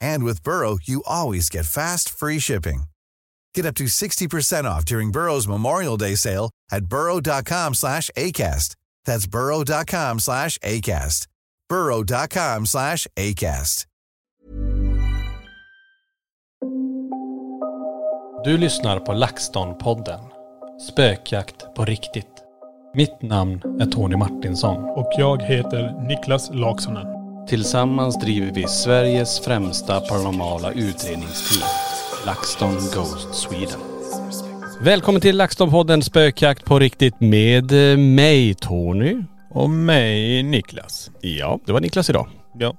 And with Burrow, you always get fast, free shipping. Get up to 60% off during Burrow's Memorial Day sale at burrow.com slash ACAST. That's burrow.com slash ACAST. burrow.com slash ACAST. Du lyssnar på LaxTon-podden. Spökjakt på riktigt. Mitt namn är Tony Martinsson. Och jag heter Niklas Laksonen. Tillsammans driver vi Sveriges främsta paranormala utredningsteam. LaxTon Ghost Sweden. Välkommen till LaxTon-podden Spökjakt på riktigt med eh, mig Tony. Och mig Niklas. Ja, det var Niklas idag. Ja.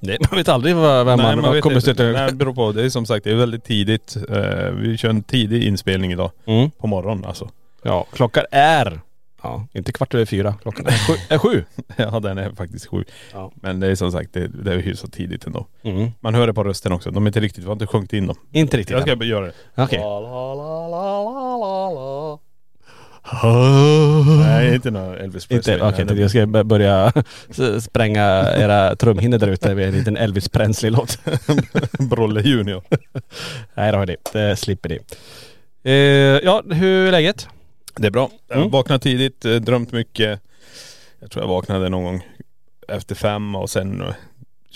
Det, man vet aldrig vad, vem man, man kommer stöta Nej, det beror på. Det är som sagt, det är väldigt tidigt. Eh, vi kör en tidig inspelning idag. Mm. På morgonen alltså. Ja, klockan är, ja, inte kvart över fyra. Klockan är sju. Är sju. Ja den är faktiskt sju. Ja. Men det är som sagt, det, det är hyfsat tidigt ändå. Mm. Man hör det på rösten också. De är inte riktigt, vi har inte sjungit in dem. Inte riktigt. Jag ska göra det. Okej. Nej inte någon Elvis Presley. Okej, Nej, jag ska börja spränga era trumhinnor där ute med en liten Elvis Presley-låt. Brolle Junior. Nej då hörni, det slipper ni. Eh, ja, hur är läget? Det är bra. Jag Mm. vaknade tidigt, eh, drömt mycket. Jag tror jag vaknade någon gång efter fem och sen eh,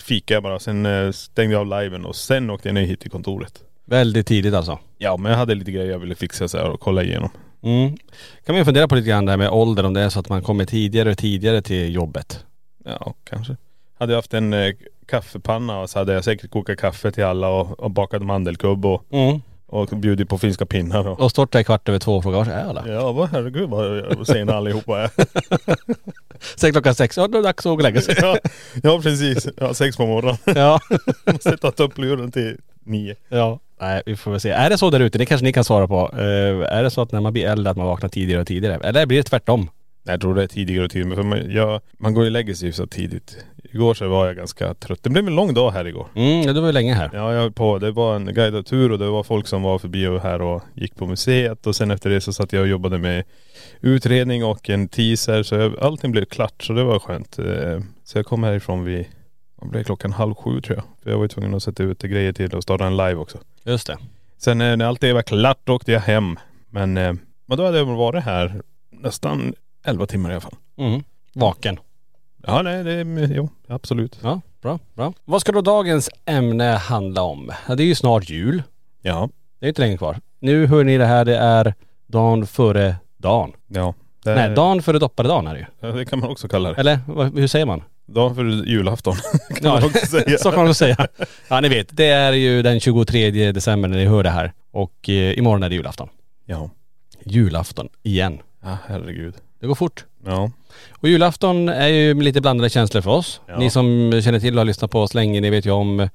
fikade jag bara. Sen eh, stängde jag av liven och sen åkte jag ner hit till kontoret. Väldigt tidigt alltså. Ja men jag hade lite grejer jag ville fixa så här och kolla igenom. Mm. Kan man ju fundera på lite grann där med ålder, om det är så att man kommer tidigare och tidigare till jobbet. Ja kanske. Hade jag haft en eh, kaffepanna så hade jag säkert kokat kaffe till alla och, och bakat mandelkubb och, Mm. Och bjudit på finska pinnar och Och stått där kvart över två och frågat var är alla? Ja vad herregud vad sena allihopa är. Sen klockan sex, ja då är det dags att gå och lägga sig. ja, ja precis. Ja, sex på morgonen. ja. Måste ta tuppluren till nio. ja. Nej vi får väl se. Är det så där ute? Det kanske ni kan svara på. Eh, är det så att när man blir äldre att man vaknar tidigare och tidigare? Eller blir det tvärtom? Jag tror det är tidigare och tidigare. För man, jag, man går ju och lägger sig så tidigt. Igår så var jag ganska trött. Det blev en lång dag här igår. Mm, ja, du var ju länge här. Ja, jag höll på. Det var en guidad tur och det var folk som var förbi och här och gick på museet. Och sen efter det så satt jag och jobbade med utredning och en teaser. Så jag, allting blev klart så det var skönt. Eh, Så jag kom härifrån vid, vad blev klockan halv sju tror jag. För jag var ju tvungen att sätta ut grejer till och starta en live också. Just det. Sen eh, när allt det var klart åkte jag hem. Men, eh, men då hade jag varit här nästan 11 timmar i alla fall. Mm. Vaken. Ja nej det, jo absolut. Ja, bra, bra. Vad ska då dagens ämne handla om? Ja, det är ju snart jul. Ja. Det är inte länge kvar. Nu hör ni det här, det är dagen före dagen. Ja. Det, Nej, dagen före dopparedagen är det ju. ja, det kan man också kalla det. Eller vad- hur säger man? Dagen för julafton kan Ja, man också säga. så kan man också säga. Ja ni vet, det är ju den 23 december när ni hör det här. Och eh, imorgon är det julafton. Ja. Julafton igen. Ja herregud. Det går fort. Ja. Och julafton är ju lite blandade känslor för oss. Ja. Ni som känner till och har lyssnat på oss länge, ni vet ju om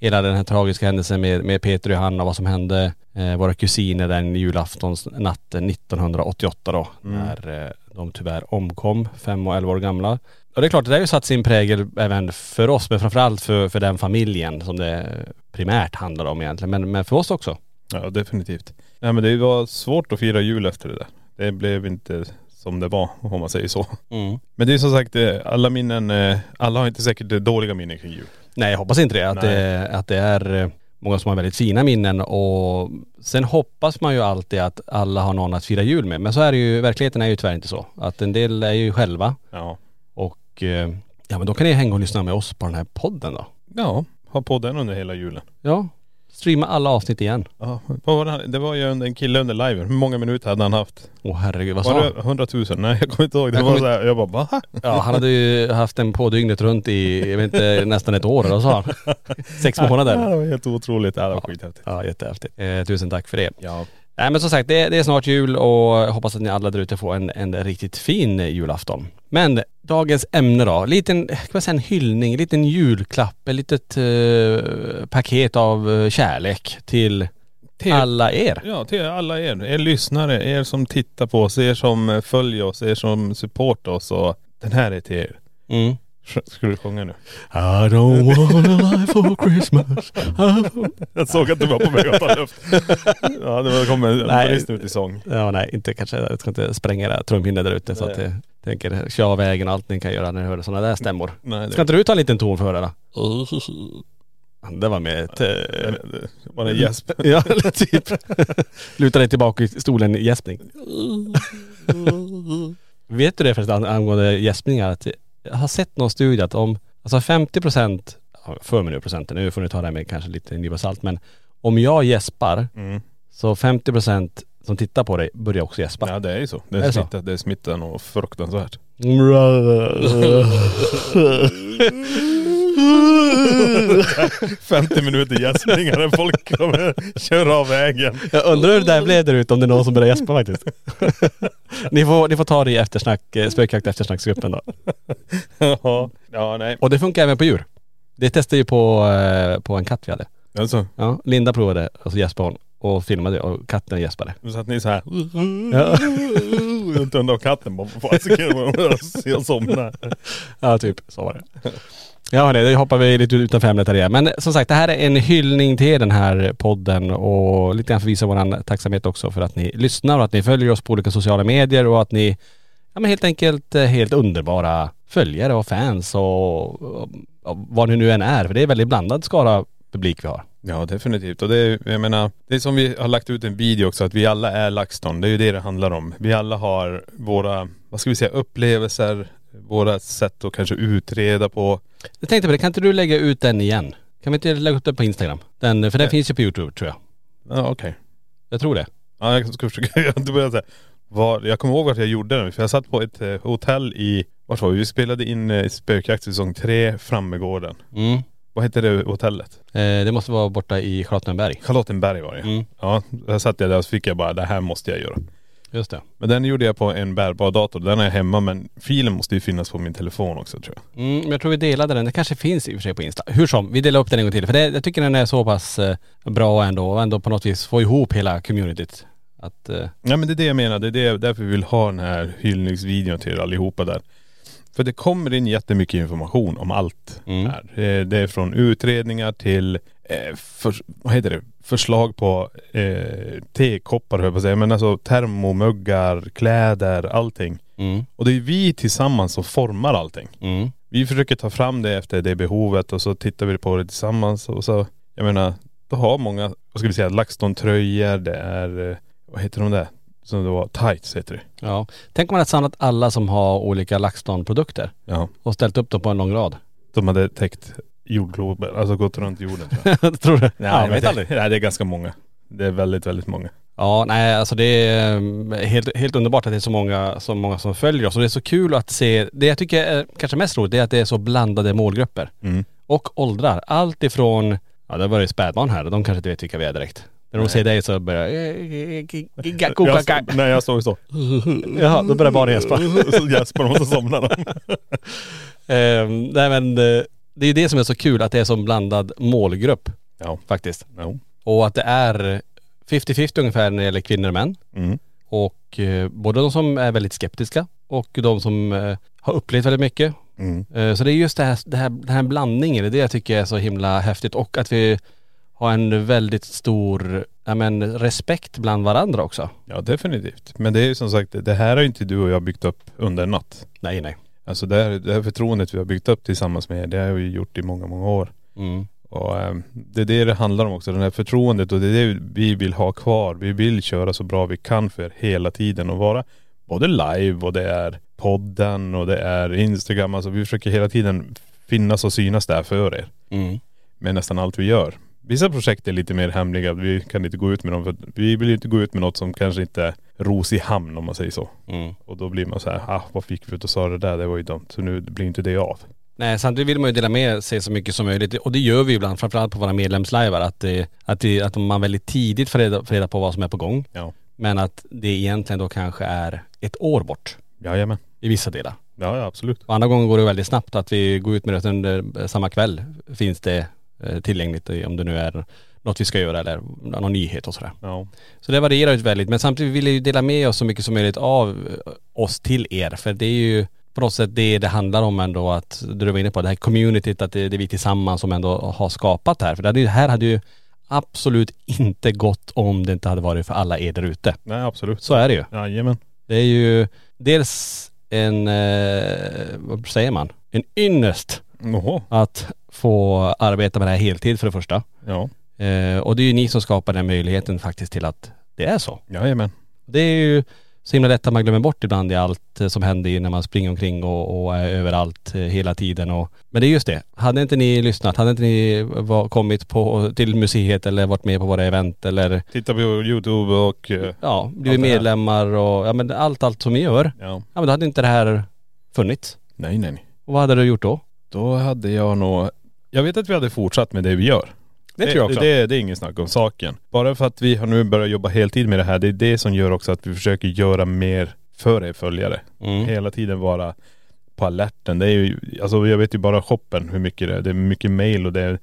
hela den här tragiska händelsen med, med Peter och Johanna, vad som hände eh, våra kusiner den julaftonsnatten 1988 då, Mm. när eh, de tyvärr omkom, fem och elva år gamla. Och det är klart, det har ju satt sin prägel även för oss, men framförallt för, för den familjen som det primärt handlar om egentligen, men, men för oss också. Ja definitivt. Nej men det var svårt att fira jul efter det där. Det blev inte som det var om man säger så. Mm. Men det är som sagt, eh, alla minnen, eh, alla har inte säkert dåliga minnen kring jul. Nej jag hoppas inte det. Att, det, att det är eh, många som har väldigt fina minnen och sen hoppas man ju alltid att alla har någon att fira jul med. Men så är det ju, verkligheten är ju tyvärr inte så. Att en del är ju själva Ja. och eh, ja men då kan ni hänga och lyssna med oss på den här podden då. Ja, ha på den under hela julen. Ja. Streama alla avsnitt igen. Ja, vad var det, det var ju en kille under liven. Hur många minuter hade han haft? Åh herregud, vad sa Var han? det 100 000? Nej jag kommer inte ihåg. Det Jag var kommer så här, jag bara va? Ja han hade ju haft den på dygnet runt i, jag vet inte, nästan ett år eller vad sa han? Sex Ja, månader. det var helt otroligt. Ja, det var skithäftigt. Ja jättehäftigt. Eh, tusen tack för det. Ja. Nej men som sagt, det, det är snart jul och jag hoppas att ni alla där ute får en, en riktigt fin julafton. Men dagens ämne då, liten, kan man säga en hyllning, en liten julklapp, ett litet eh, paket av eh, kärlek till Till- alla er. Ja, till alla er. Er lyssnare, er som tittar på oss, er som följer oss, er som supportar oss. Och den här är till er. Mm. Ska du sjunga nu? I don't wanna lie for Christmas. Jag såg att du var på väg att ta luft. ja, det kom en brist ut i sång. Ja nej, inte kanske, jag ska inte spränga era trumhinnor där ute så Nej. att jag tänker köra av vägen och allt ni kan göra när ni hör sådana där stämmor. Nej, det, Ska inte du ta en liten ton för att höra då? Det var med ett... det, eh, det var en gäsp. Ja, typ. Luta dig tillbaka i stolen gäspning. Vet du det förresten angående gäspningar? Att jag har sett någon studie att om, alltså 50 procent, för mig nu procenten, nu får ni ta det här med kanske lite nypa salt, men om jag gäspar Mm. så 50 procent som tittar på dig börjar också gäspa. Ja det är ju så. Det Är är, smittat, det är smittat något fruktansvärt. 50 minuter gäspningar när folk kommer köra av vägen. Jag undrar hur det där blev där ute om det är någon som börjar gäspa faktiskt. ni, får, ni får ta det i eftersnack, eh, spökjakt eftersnacksgruppen då. ja, ja nej. Och det funkar även på djur. Det testade ju på, eh, på en katt vi hade. Alltså, Ja, Linda provade och så gäspade hon och filmade och katten gäspade. så att ni så här. Ja. Runt under katten bara. Fasiken jag somnar. Ja, typ så var det. Ja hörni, det hoppar vi lite utanför ämnet här igen. Men som sagt, det här är en hyllning till den här podden och lite grann för att visa vår tacksamhet också för att ni lyssnar och att ni följer oss på olika sociala medier och att ni, ja men helt enkelt eh, helt underbara följare och fans och, och, och vad ni nu än är. För det är väldigt blandad skara publik vi har. Ja definitivt. Och det är, jag menar, det är som vi har lagt ut en video också att vi alla är LaxTon. Det är ju det det handlar om. Vi alla har våra, vad ska vi säga, upplevelser, våra sätt att kanske utreda på. Jag tänkte på det, kan inte du lägga ut den igen? Kan vi inte lägga upp den på Instagram? Den, för den Ja. finns ju på Youtube tror jag. Ja okej. Jag tror det. Ja jag ska försöka, jag inte börja säga. Var, jag kommer ihåg att jag gjorde den, för jag satt på ett eh, hotell i, vart var vi? Vi spelade in eh, Spökjakt säsong 3, Frammegården. Mm. Vad hette det hotellet? Eh, det måste vara borta i Charlottenberg. Charlottenberg var det Mm. Ja, där satt jag där och så fick jag bara, det här måste jag göra. Just det. Men den gjorde jag på en bärbar dator. Den är hemma men filen måste ju finnas på min telefon också tror jag. Mm, men jag tror vi delade den. Det kanske finns i och för sig på Insta. Hur som, vi delar upp den en gång till. För det, jag tycker den är så pass eh, bra ändå och ändå på något vis få ihop hela communityt. Att, eh, Ja men det är det jag menar. Det är det, därför vi vill ha den här hyllningsvideon till er allihopa där. För det kommer in jättemycket information om allt Mm. här. Det, det är från utredningar till, eh, för, vad heter det, förslag på eh, tekoppar höll jag på att säga. Men alltså termomuggar, kläder, allting. mm, Och det är vi tillsammans som formar allting. mm, Vi försöker ta fram det efter det behovet och så tittar vi på det tillsammans och så, jag menar, då har många, vad ska vi säga, LaxTon-tröjor, det är, eh, vad heter de där? Som det var, tights heter det. ja. Tänk om man hade samlat alla som har olika LaxTon-produkter Ja. och ställt upp dem på en lång rad. De hade täckt jordgloben, alltså gått runt jorden tror jag. tror du? Nej, ja, jag vet det, aldrig. Nej det är ganska många. Det är väldigt, väldigt många. Ja, nej alltså det är eh, helt, helt underbart att det är så många, så många som följer oss och det är så kul att se, det jag tycker är kanske mest roligt det är att det är så blandade målgrupper. Mm. Och åldrar. Allt ifrån, ja det var ju spädbarn här, de kanske inte vet vilka vi är direkt. När de ser dig så börjar Jag, nej jag står ju så. Jaha, då börjar barnen gäspa. så gäspar de och så somnar de. Ehm, nej men eh, det är ju det som är så kul att det är så blandad målgrupp Ja. faktiskt. Jo. Och att det är 50-50 ungefär när det gäller kvinnor och män. Mm. Och eh, både de som är väldigt skeptiska och de som eh, har upplevt väldigt mycket. Mm. Eh, så det är just det här, det här, den här blandningen, det är det jag tycker är så himla häftigt. Och att vi har en väldigt stor, ja men respekt bland varandra också. Ja definitivt. Men det är ju som sagt, det här har ju inte du och jag byggt upp under en natt. Nej nej. Alltså det här, det här förtroendet vi har byggt upp tillsammans med er, det har vi gjort i många, många år. Mm. Och eh, det är det det handlar om också, det här förtroendet och det är det vi vill ha kvar. Vi vill köra så bra vi kan för er hela tiden och vara både live och det är podden och det är Instagram. Alltså vi försöker hela tiden finnas och synas där för er. Mm. med nästan allt vi gör. Vissa projekt är lite mer hemliga, vi kan inte gå ut med dem för vi vill inte gå ut med något som kanske inte ros i hamn om man säger så. Mm. Och då blir man så här, ah vad fick vi ut och sa det där, det var ju dumt. Så nu blir inte det av. Nej, samtidigt vill man ju dela med sig så mycket som möjligt och det gör vi ibland, framförallt på våra medlemslivar, att, det, att, det, att man väldigt tidigt får reda, får reda på vad som är på gång. Ja. Men att det egentligen då kanske är ett år bort Jajamän. i vissa delar. Ja, ja absolut. Och andra gånger går det väldigt snabbt att vi går ut med det under samma kväll finns det eh, tillgängligt i- om det nu är något vi ska göra eller någon nyhet och sådär. Ja. Så det varierar ju väldigt men samtidigt vill jag ju dela med oss så mycket som möjligt av eh, oss till er för det är ju på något sätt det det handlar om ändå att, det du var inne på, det här communityt, att det, det är vi tillsammans som ändå har skapat det här. För det hade, ju- här hade ju absolut inte gått om det inte hade varit för alla er där ute. Nej absolut. Så är det ju. Jajamän. Det är ju dels en, eh, vad säger man, en ynnest Jaha. att få arbeta med det här heltid för det första. Ja. Eh, och det är ju ni som skapar den möjligheten faktiskt till att det är så. Jajamän. Det är ju så himla lätt att man glömmer bort ibland i allt eh, som händer när man springer omkring och, och är överallt eh, hela tiden. Och, men det är just det, hade inte ni lyssnat, hade inte ni var, kommit på, till museet eller varit med på våra event eller Titta på youtube och eh, ja, blivit medlemmar och ja men allt, allt som ni gör. ja. Ja men då hade inte det här funnits. Nej nej nej. Och vad hade du gjort då? Då hade jag nog.. Jag vet att vi hade fortsatt med det vi gör. Det tror jag också. Det, det, det är ingen snack om saken. Bara för att vi har nu börjat jobba heltid med det här, det är det som gör också att vi försöker göra mer för er följare. Mm. Hela tiden vara på alerten. Det är ju, alltså jag vet ju bara shoppen hur mycket det är. Det är mycket mail och det är,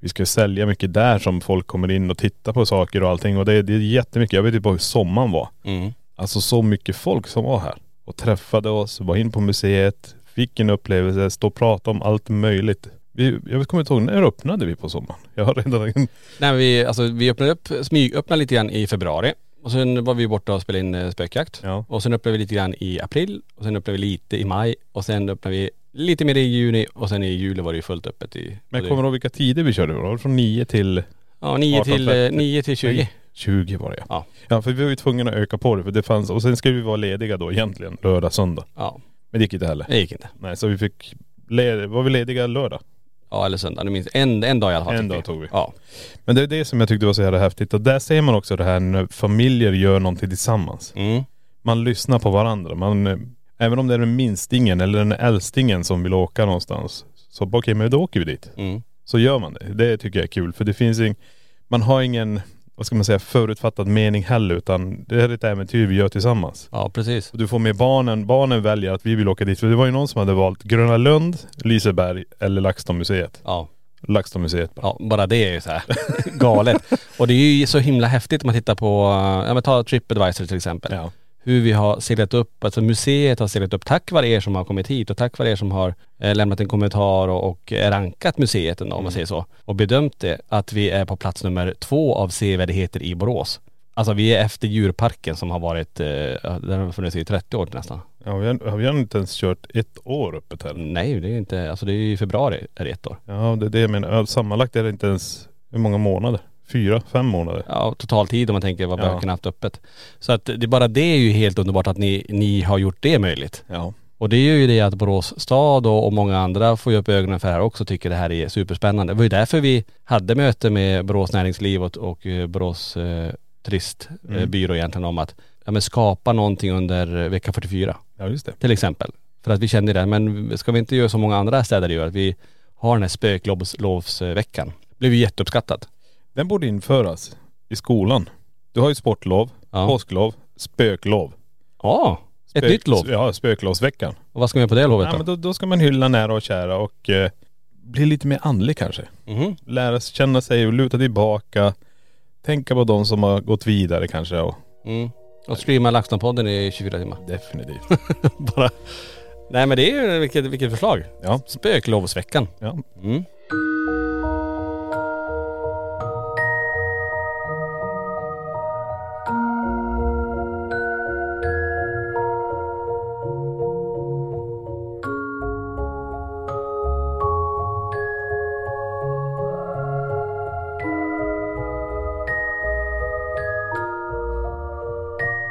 vi ska sälja mycket där som folk kommer in och tittar på saker och allting. Och det, är- det är jättemycket. Jag vet ju bara hur sommaren var. Mm. Alltså så mycket folk som var här. Och träffade oss, var in på museet, fick en upplevelse, stå och prata om allt möjligt. Vi, jag kommer inte ihåg, när öppnade vi på sommaren? Jag har redan.. Nej vi, alltså vi öppnade upp, smygöppnade lite grann i februari. Och sen var vi borta och spelade in eh, spökjakt. Ja. Och sen öppnade vi lite grann i april. Och sen öppnade vi lite i maj. Och sen öppnade vi lite mer i juni. Och sen i juli var det ju fullt öppet i.. Men kommer du ihåg vilka tider vi körde? Var det från 9 till Ja, 9 till, 18.30? eh, 9 till 20. Nej, 20 var det ja. Ja. Ja för vi var ju tvungna att öka på det för det fanns, och sen skulle vi vara lediga då egentligen, lördag, söndag. Ja, Men det gick inte heller. det gick inte. Nej så vi fick, le, var vi lediga lördag? Ja eller söndag, nu minns en, en dag i alla fall. En dag tog vi. Ja. Men det är det som jag tyckte var så jävla häftigt och där ser man också det här när familjer gör någonting tillsammans. Mm. Man lyssnar på varandra. Man, eh, även om det är den minstingen eller den älstingen som vill åka någonstans. Så okej men då åker vi dit. Mm. Så gör man det. Det tycker jag är kul för det finns ing, man har ingen, vad ska man säga, förutfattad mening heller utan det är ett äventyr vi gör tillsammans. Ja precis. Och du får med barnen, barnen väljer att vi vill åka dit. För det var ju någon som hade valt Gröna Lund, Liseberg eller LaxTon-museet. Ja. LaxTon-museet bara. Ja, bara det är ju så här galet. Och det är ju så himla häftigt om man tittar på, ja men ta Tripadvisor till exempel. Ja. Hur vi har seglat upp, alltså museet har seglat upp tack vare er som har kommit hit och tack vare er som har eh, lämnat en kommentar och, och rankat museet ändå, om man säger så. Och bedömt det att vi är på plats nummer två av sevärdheter i Borås. Alltså vi är efter djurparken som har varit, eh, den har funnits i 30 år nästan. Ja, vi har, vi har inte ens kört ett år öppet heller. Nej det är inte, alltså det är i februari är det ett år. Ja det är det jag menar. Sammanlagt är det inte ens, hur många månader? Fyra, fem månader? Ja, total tid om man tänker vad Ja. böckerna haft öppet. Så att det bara det är ju helt underbart att ni, ni har gjort det möjligt. Ja. Och det är ju det att Borås stad och, och många andra får ju upp ögonen för det här också tycker det här är superspännande. Det var ju därför vi hade möte med Borås näringsliv och, och eh, Borås eh, turistbyrå Mm. egentligen om att ja, men skapa någonting under vecka 44 Ja just det. till exempel. För att vi kände det, men ska vi inte göra som många andra städer gör, att vi har den här spöklovsveckan. Blev ju jätteuppskattat. Den borde införas i skolan. Du har ju sportlov, Ja. påsklov, spöklov. Ja, ett Spök- nytt lov. Ja, spöklovsveckan. Och vad ska man göra på det lovet Ja, då? men då, då ska man hylla nära och kära och eh, bli lite mer andlig kanske. Mhm. Lära sig känna sig och luta tillbaka. Tänka på de som har gått vidare kanske och Mm. Och streama LaxTon-podden i 24 timmar. definitivt. Bara. Nej men det är ju vilket, vilket förslag. Ja. Spöklovsveckan. ja. Mm.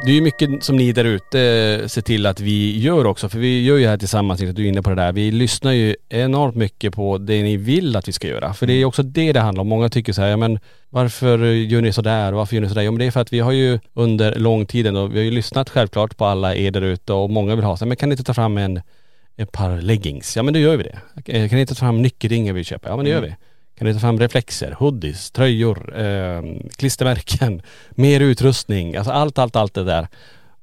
Det är ju mycket som ni där ute eh, ser till att vi gör också. För vi gör ju här tillsammans, du är inne på det där. Vi lyssnar ju enormt mycket på det ni vill att vi ska göra. För det är ju också det det handlar om. Många tycker så här, ja men varför gör ni sådär? Varför gör ni sådär? Ja men det är för att vi har ju under lång tid ändå, vi har ju lyssnat självklart på alla er där ute och många vill ha så här, men kan ni inte ta fram en, ett par leggings? Ja men då gör vi det. Eh, Kan ni inte ta fram nyckelringar vi köper? Ja men det gör vi. Kan ni ta fram reflexer, hoodies, tröjor, eh, klistermärken, mer utrustning, alltså allt, allt, allt det där.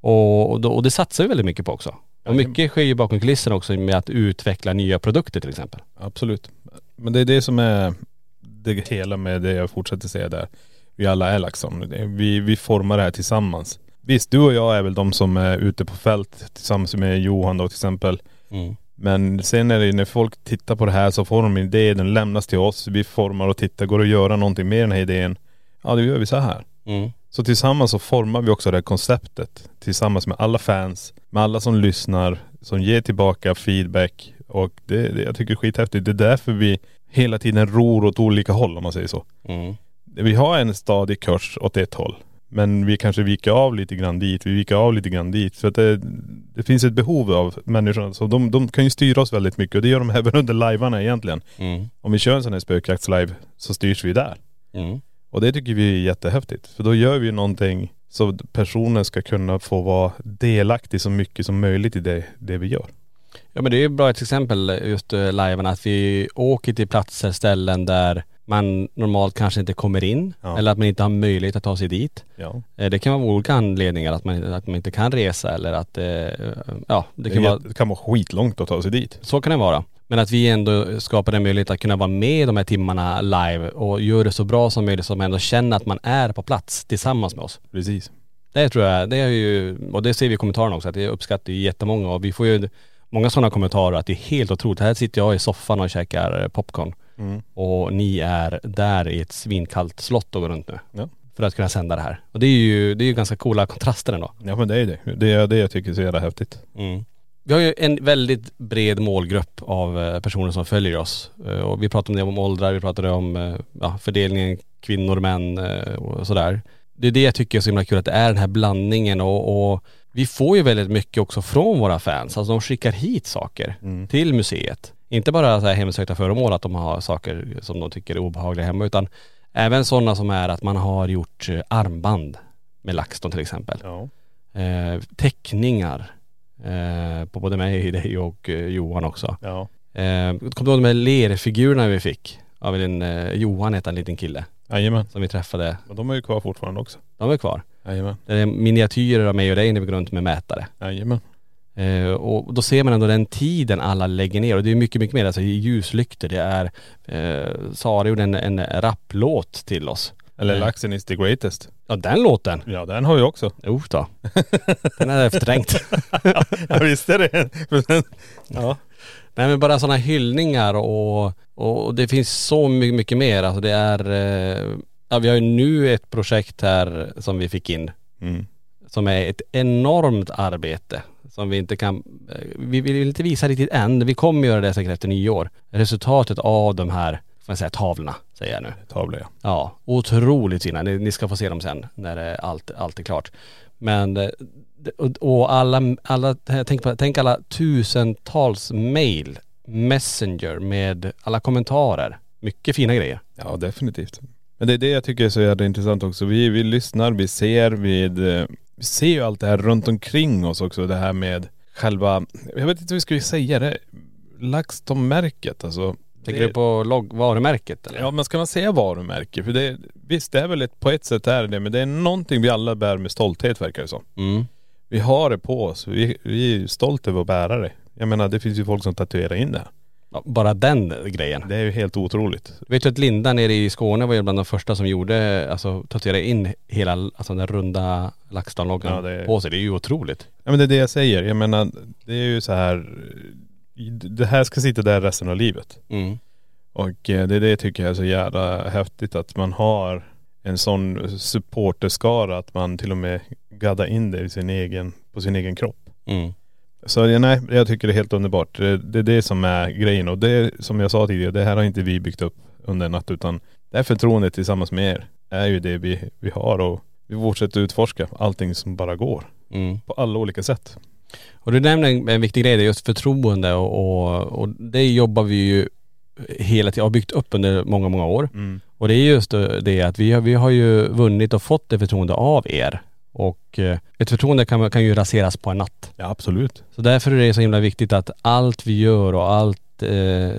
Och, och, då, och det satsar vi väldigt mycket på också. Och mycket sker ju bakom kulisserna också med att utveckla nya produkter till exempel. Absolut. Men det är det som är det hela med det jag fortsätter säga där. Vi alla är LaxTon. Det- Vi, vi formar det här tillsammans. Visst, du och jag är väl de som är ute på fält tillsammans med Johan då till exempel. Men sen är det när folk tittar på det här så får de en idé, den lämnas till oss. Vi formar och tittar, går det att göra någonting med den här idén? Ja, då gör vi så här. Mm. Så tillsammans så formar vi också det här konceptet tillsammans med alla fans, med alla som lyssnar, som ger tillbaka feedback och det, det jag tycker är skithäftigt. Det är därför vi hela tiden ror åt olika håll om man säger så. Mm. Vi har en stadig kurs åt ett håll. Men vi kanske viker av lite grann dit, vi viker av lite grann dit. För att det, det finns ett behov av människorna. Så de, de kan ju styra oss väldigt mycket och det gör de även under livearna egentligen. Mm. Om vi kör en sån här spökjaktslive så styrs vi där. Mm. Och det tycker vi är jättehäftigt. För då gör vi någonting så personen ska kunna få vara delaktig så mycket som möjligt i det, det vi gör. Ja men det är ju bra ett exempel just uh, liven att vi åker till platser, ställen där man normalt kanske inte kommer in Ja. eller att man inte har möjlighet att ta sig dit. Ja. Eh, Det kan vara olika anledningar, att man, att man inte kan resa eller att, eh, ja det Det, kan kan vara, det kan vara skitlångt att ta sig dit. så kan det vara. Men att vi ändå skapar en möjlighet att kunna vara med de här timmarna live och göra det så bra som möjligt så att man ändå känner att man är på plats tillsammans med oss. Precis. Det tror jag, det är ju, och det ser vi i kommentarerna också, att det uppskattar ju jättemånga och vi får ju många sådana kommentarer att det är helt otroligt. Här sitter jag i soffan och käkar popcorn Mm. och ni är där i ett svinkallt slott och går runt nu. Ja. För att kunna sända det här. Och det är ju, det är ju ganska coola kontraster ändå. Ja men det är det. Det är det jag tycker är så jävla häftigt. Mm. Vi har ju en väldigt bred målgrupp av eh, personer som följer oss. Eh, Och vi pratade om det om åldrar, vi pratade om eh, ja, fördelningen kvinnor, män och sådär. Det är det jag tycker är så himla kul, att det är den här blandningen och, och vi får ju väldigt mycket också från våra fans. Alltså de skickar hit saker till museet. Inte bara så här hemsökta föremål, att de har saker som de tycker är obehagliga hemma, utan även sådana som är att man har gjort eh, armband med LaxTon till exempel Ja. eh, teckningar eh, på både mig, dig och eh, Johan också. Ja. Eh, Kommer du ihåg de här lerfigurerna vi fick? Av en eh, Johan hette en liten kille Jajamän. som vi träffade. Men de är ju kvar fortfarande också. De är kvar. Jajamän. Det är miniatyrer av mig och dig när vi går runt med mätare. Jajamän. Eh, och då ser man ändå den tiden alla lägger ner och det är mycket, mycket mer. Alltså ljuslyktor, det är eh, Sara gjorde en, en rapplåt till oss. Eller Nej. Laxen is the greatest. Ja den låten. Ja den har jag också. Jo då. Den är förträngt. ja visst är det. ja. Nej men bara sådana hyllningar och, och det finns så mycket, mycket mer. Alltså det är, eh, ja vi har ju nu ett projekt här som vi fick in Mm. som är ett enormt arbete som vi inte kan, eh, vi vill inte visa riktigt än. Vi kommer göra det säkert efter nyår. Resultatet av de här, får jag säga tavlorna, säger jag nu. Tavla ja. Ja, otroligt fina. Ni, ni ska få se dem sen när det, allt, allt är klart. Men, eh, och, alla, alla tänk, på, tänk alla tusentals mail, messenger med alla kommentarer. Mycket fina grejer. Ja definitivt. Men det är det jag tycker är så jävla intressant också. Vi, vi lyssnar, vi ser, vi, eh, vi ser ju allt det här runt omkring oss också. Det här med själva, jag vet inte hur vi ska säga det, LaxTon-märket alltså. Tänker det, du på logg, varumärket eller? Ja men ska man säga varumärke? För det, visst det är väl ett, på ett sätt är det men det är någonting vi alla bär med stolthet verkar det som. Mm. Vi har det på oss, vi, vi är stolta över att bära det. Jag menar det finns ju folk som tatuerar in det här. Ja, bara den grejen. Det är ju helt otroligt. Vet du att Linda nere i Skåne var ju bland de första som gjorde, alltså tatuerade in hela, alltså den där runda LaxTon-loggan Ja, är- på sig. Det är ju otroligt. Ja men det är det jag säger. Jag menar det är ju så här. Det här ska sitta där resten av livet. Mm. Och eh, det är det jag tycker är så jävla häftigt att man har en sån supporterskara att man till och med gaddar in det i sin egen, på sin egen kropp. Mm. Så nej, jag tycker det är helt underbart. Det, det är det som är grejen och det som jag sa tidigare, det här har inte vi byggt upp under en natt utan det här förtroendet tillsammans med er är ju det vi, vi har och vi fortsätter utforska allting som bara går. Mm. På alla olika sätt. Och du nämner en, en viktig grej, det är just förtroende och, och, och det jobbar vi ju hela tiden, har byggt upp under många, många år. Och det är just det att vi har, vi har ju vunnit och fått det förtroende av er. Och eh, ett förtroende kan, kan ju raseras på en natt. Ja absolut. Så därför är det så himla viktigt att allt vi gör och allt eh,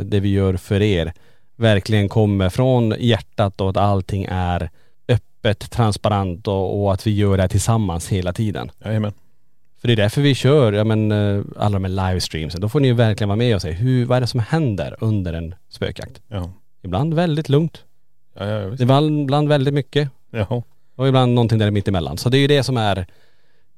det vi gör för er verkligen kommer från hjärtat och att allting är öppet, transparent och, och att vi gör det här tillsammans hela tiden. Jajamän. För det är därför vi kör, ja men eh, alla de här livestreamsen. Då får ni ju verkligen vara med och säga hur, vad är det som händer under en spökjakt? Ja. Ibland väldigt lugnt. Ja, ja, visst. Ibland, ibland väldigt mycket. Jaha. Och ibland någonting där mitt emellan. Så det är ju det som är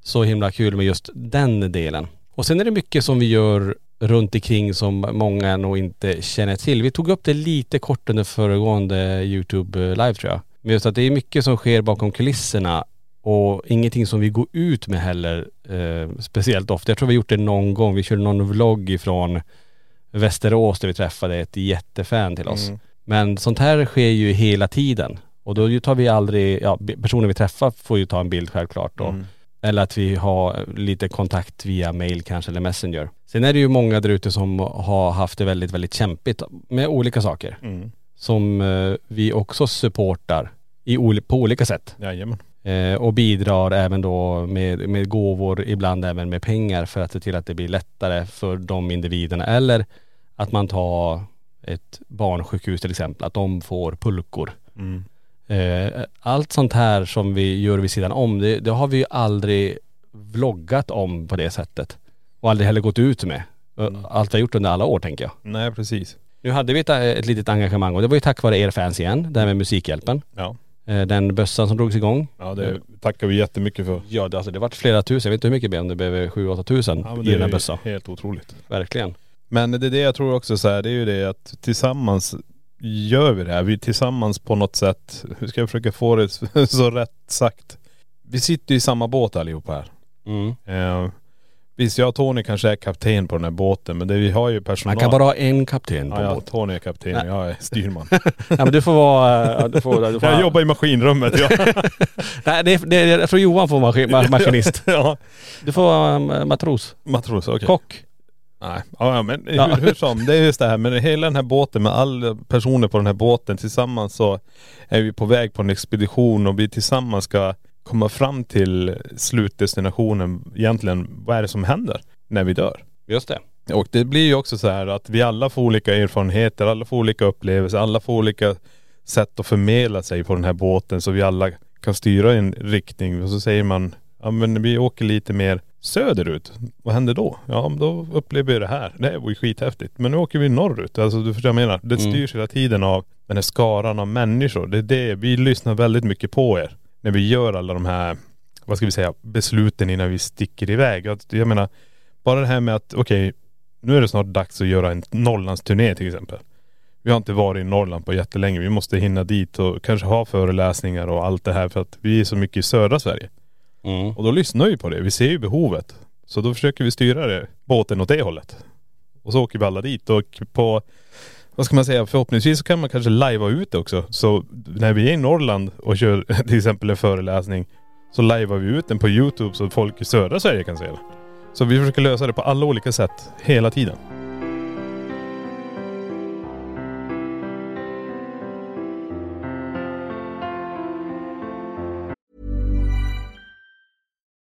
så himla kul med just den delen. Och sen är det mycket som vi gör runt omkring som många nog inte känner till. Vi tog upp det lite kort under föregående YouTube live tror jag. Men just att det är mycket som sker bakom kulisserna och ingenting som vi går ut med heller eh, speciellt ofta. Jag tror vi har gjort det någon gång. Vi körde någon vlogg ifrån Västerås där vi träffade ett jättefan till oss. Mm. Men sånt här sker ju hela tiden. Och då tar vi aldrig, ja personer vi träffar får ju ta en bild självklart då. Mm. Eller att vi har lite kontakt via mail kanske eller messenger. Sen är det ju många där ute som har haft det väldigt, väldigt kämpigt med olika saker. Mm. Som eh, vi också supportar i, på olika sätt. Jajamän. Eh, och bidrar även då med, med gåvor, ibland även med pengar för att se till att det blir lättare för de individerna. Eller att man tar ett barnsjukhus till exempel, att de får pulkor. Mm. Eh, allt sånt här som vi gör vid sidan om, det, det har vi ju aldrig vloggat om på det sättet. Och aldrig heller gått ut med. Eh, Allt vi har gjort under alla år tänker jag. Nej precis. Nu hade vi ett, ett litet engagemang och det var ju tack vare er fans igen, det här med Musikhjälpen. Ja. Eh, Den bössan som drogs igång. Ja det tackar vi jättemycket för. Ja det, alltså, det vart flera tusen, jag vet inte hur mycket om det blev sju, åtta tusen Ja, i den här är bössan. helt otroligt. Verkligen. Men det är det jag tror också så här, det är ju det att tillsammans gör vi det här. Vi tillsammans på något sätt, hur ska jag försöka få det så rätt sagt? Vi sitter ju i samma båt allihopa här. Mm. Eh, visst jag och Tony kanske är kapten på den här båten men det, vi har ju personal. Man kan bara ha en kapten på Ja, en ja båt. Tony är kapten och jag är styrman. Ja men du får vara, du får, du får jag jobbar i maskinrummet ja. Nej det är, det är, jag tror Johan får maskin, ma- maskinist. ja. Du får vara um, matros. Matros, okej. Kock. Nej, ja men Ja. hur, hur som, det är just det här med hela den här båten med alla personer på den här båten tillsammans så är vi på väg på en expedition och vi tillsammans ska komma fram till slutdestinationen egentligen, vad är det som händer när vi dör? Just det. Och det blir ju också så här att vi alla får olika erfarenheter, alla får olika upplevelser, alla får olika sätt att förmedla sig på den här båten så vi alla kan styra i en riktning. Och så säger man, ja men vi åker lite mer söderut. Vad händer då? Ja då upplever vi det här. Det var ju skithäftigt. Men nu åker vi norrut. Alltså du förstår vad jag menar. Det Mm. styrs hela tiden av den här skaran av människor. Det är det, vi lyssnar väldigt mycket på er. När vi gör alla de här, vad ska vi säga, besluten innan vi sticker iväg. Jag menar, bara det här med att okej, nu är det snart dags att göra en Norrlandsturné till exempel. Vi har inte varit i Norrland på jättelänge. Vi måste hinna dit och kanske ha föreläsningar och allt det här för att vi är så mycket i södra Sverige. Mm. Och då lyssnar vi på det. Vi ser ju behovet. Så då försöker vi styra det, båten åt det hållet. Och så åker vi alla dit och på, vad ska man säga, förhoppningsvis så kan man kanske lajva ut det också. Så när vi är i Norrland och kör till exempel en föreläsning så lajvar vi ut den på Youtube så folk i södra Sverige kan se det. Så vi försöker lösa det på alla olika sätt hela tiden.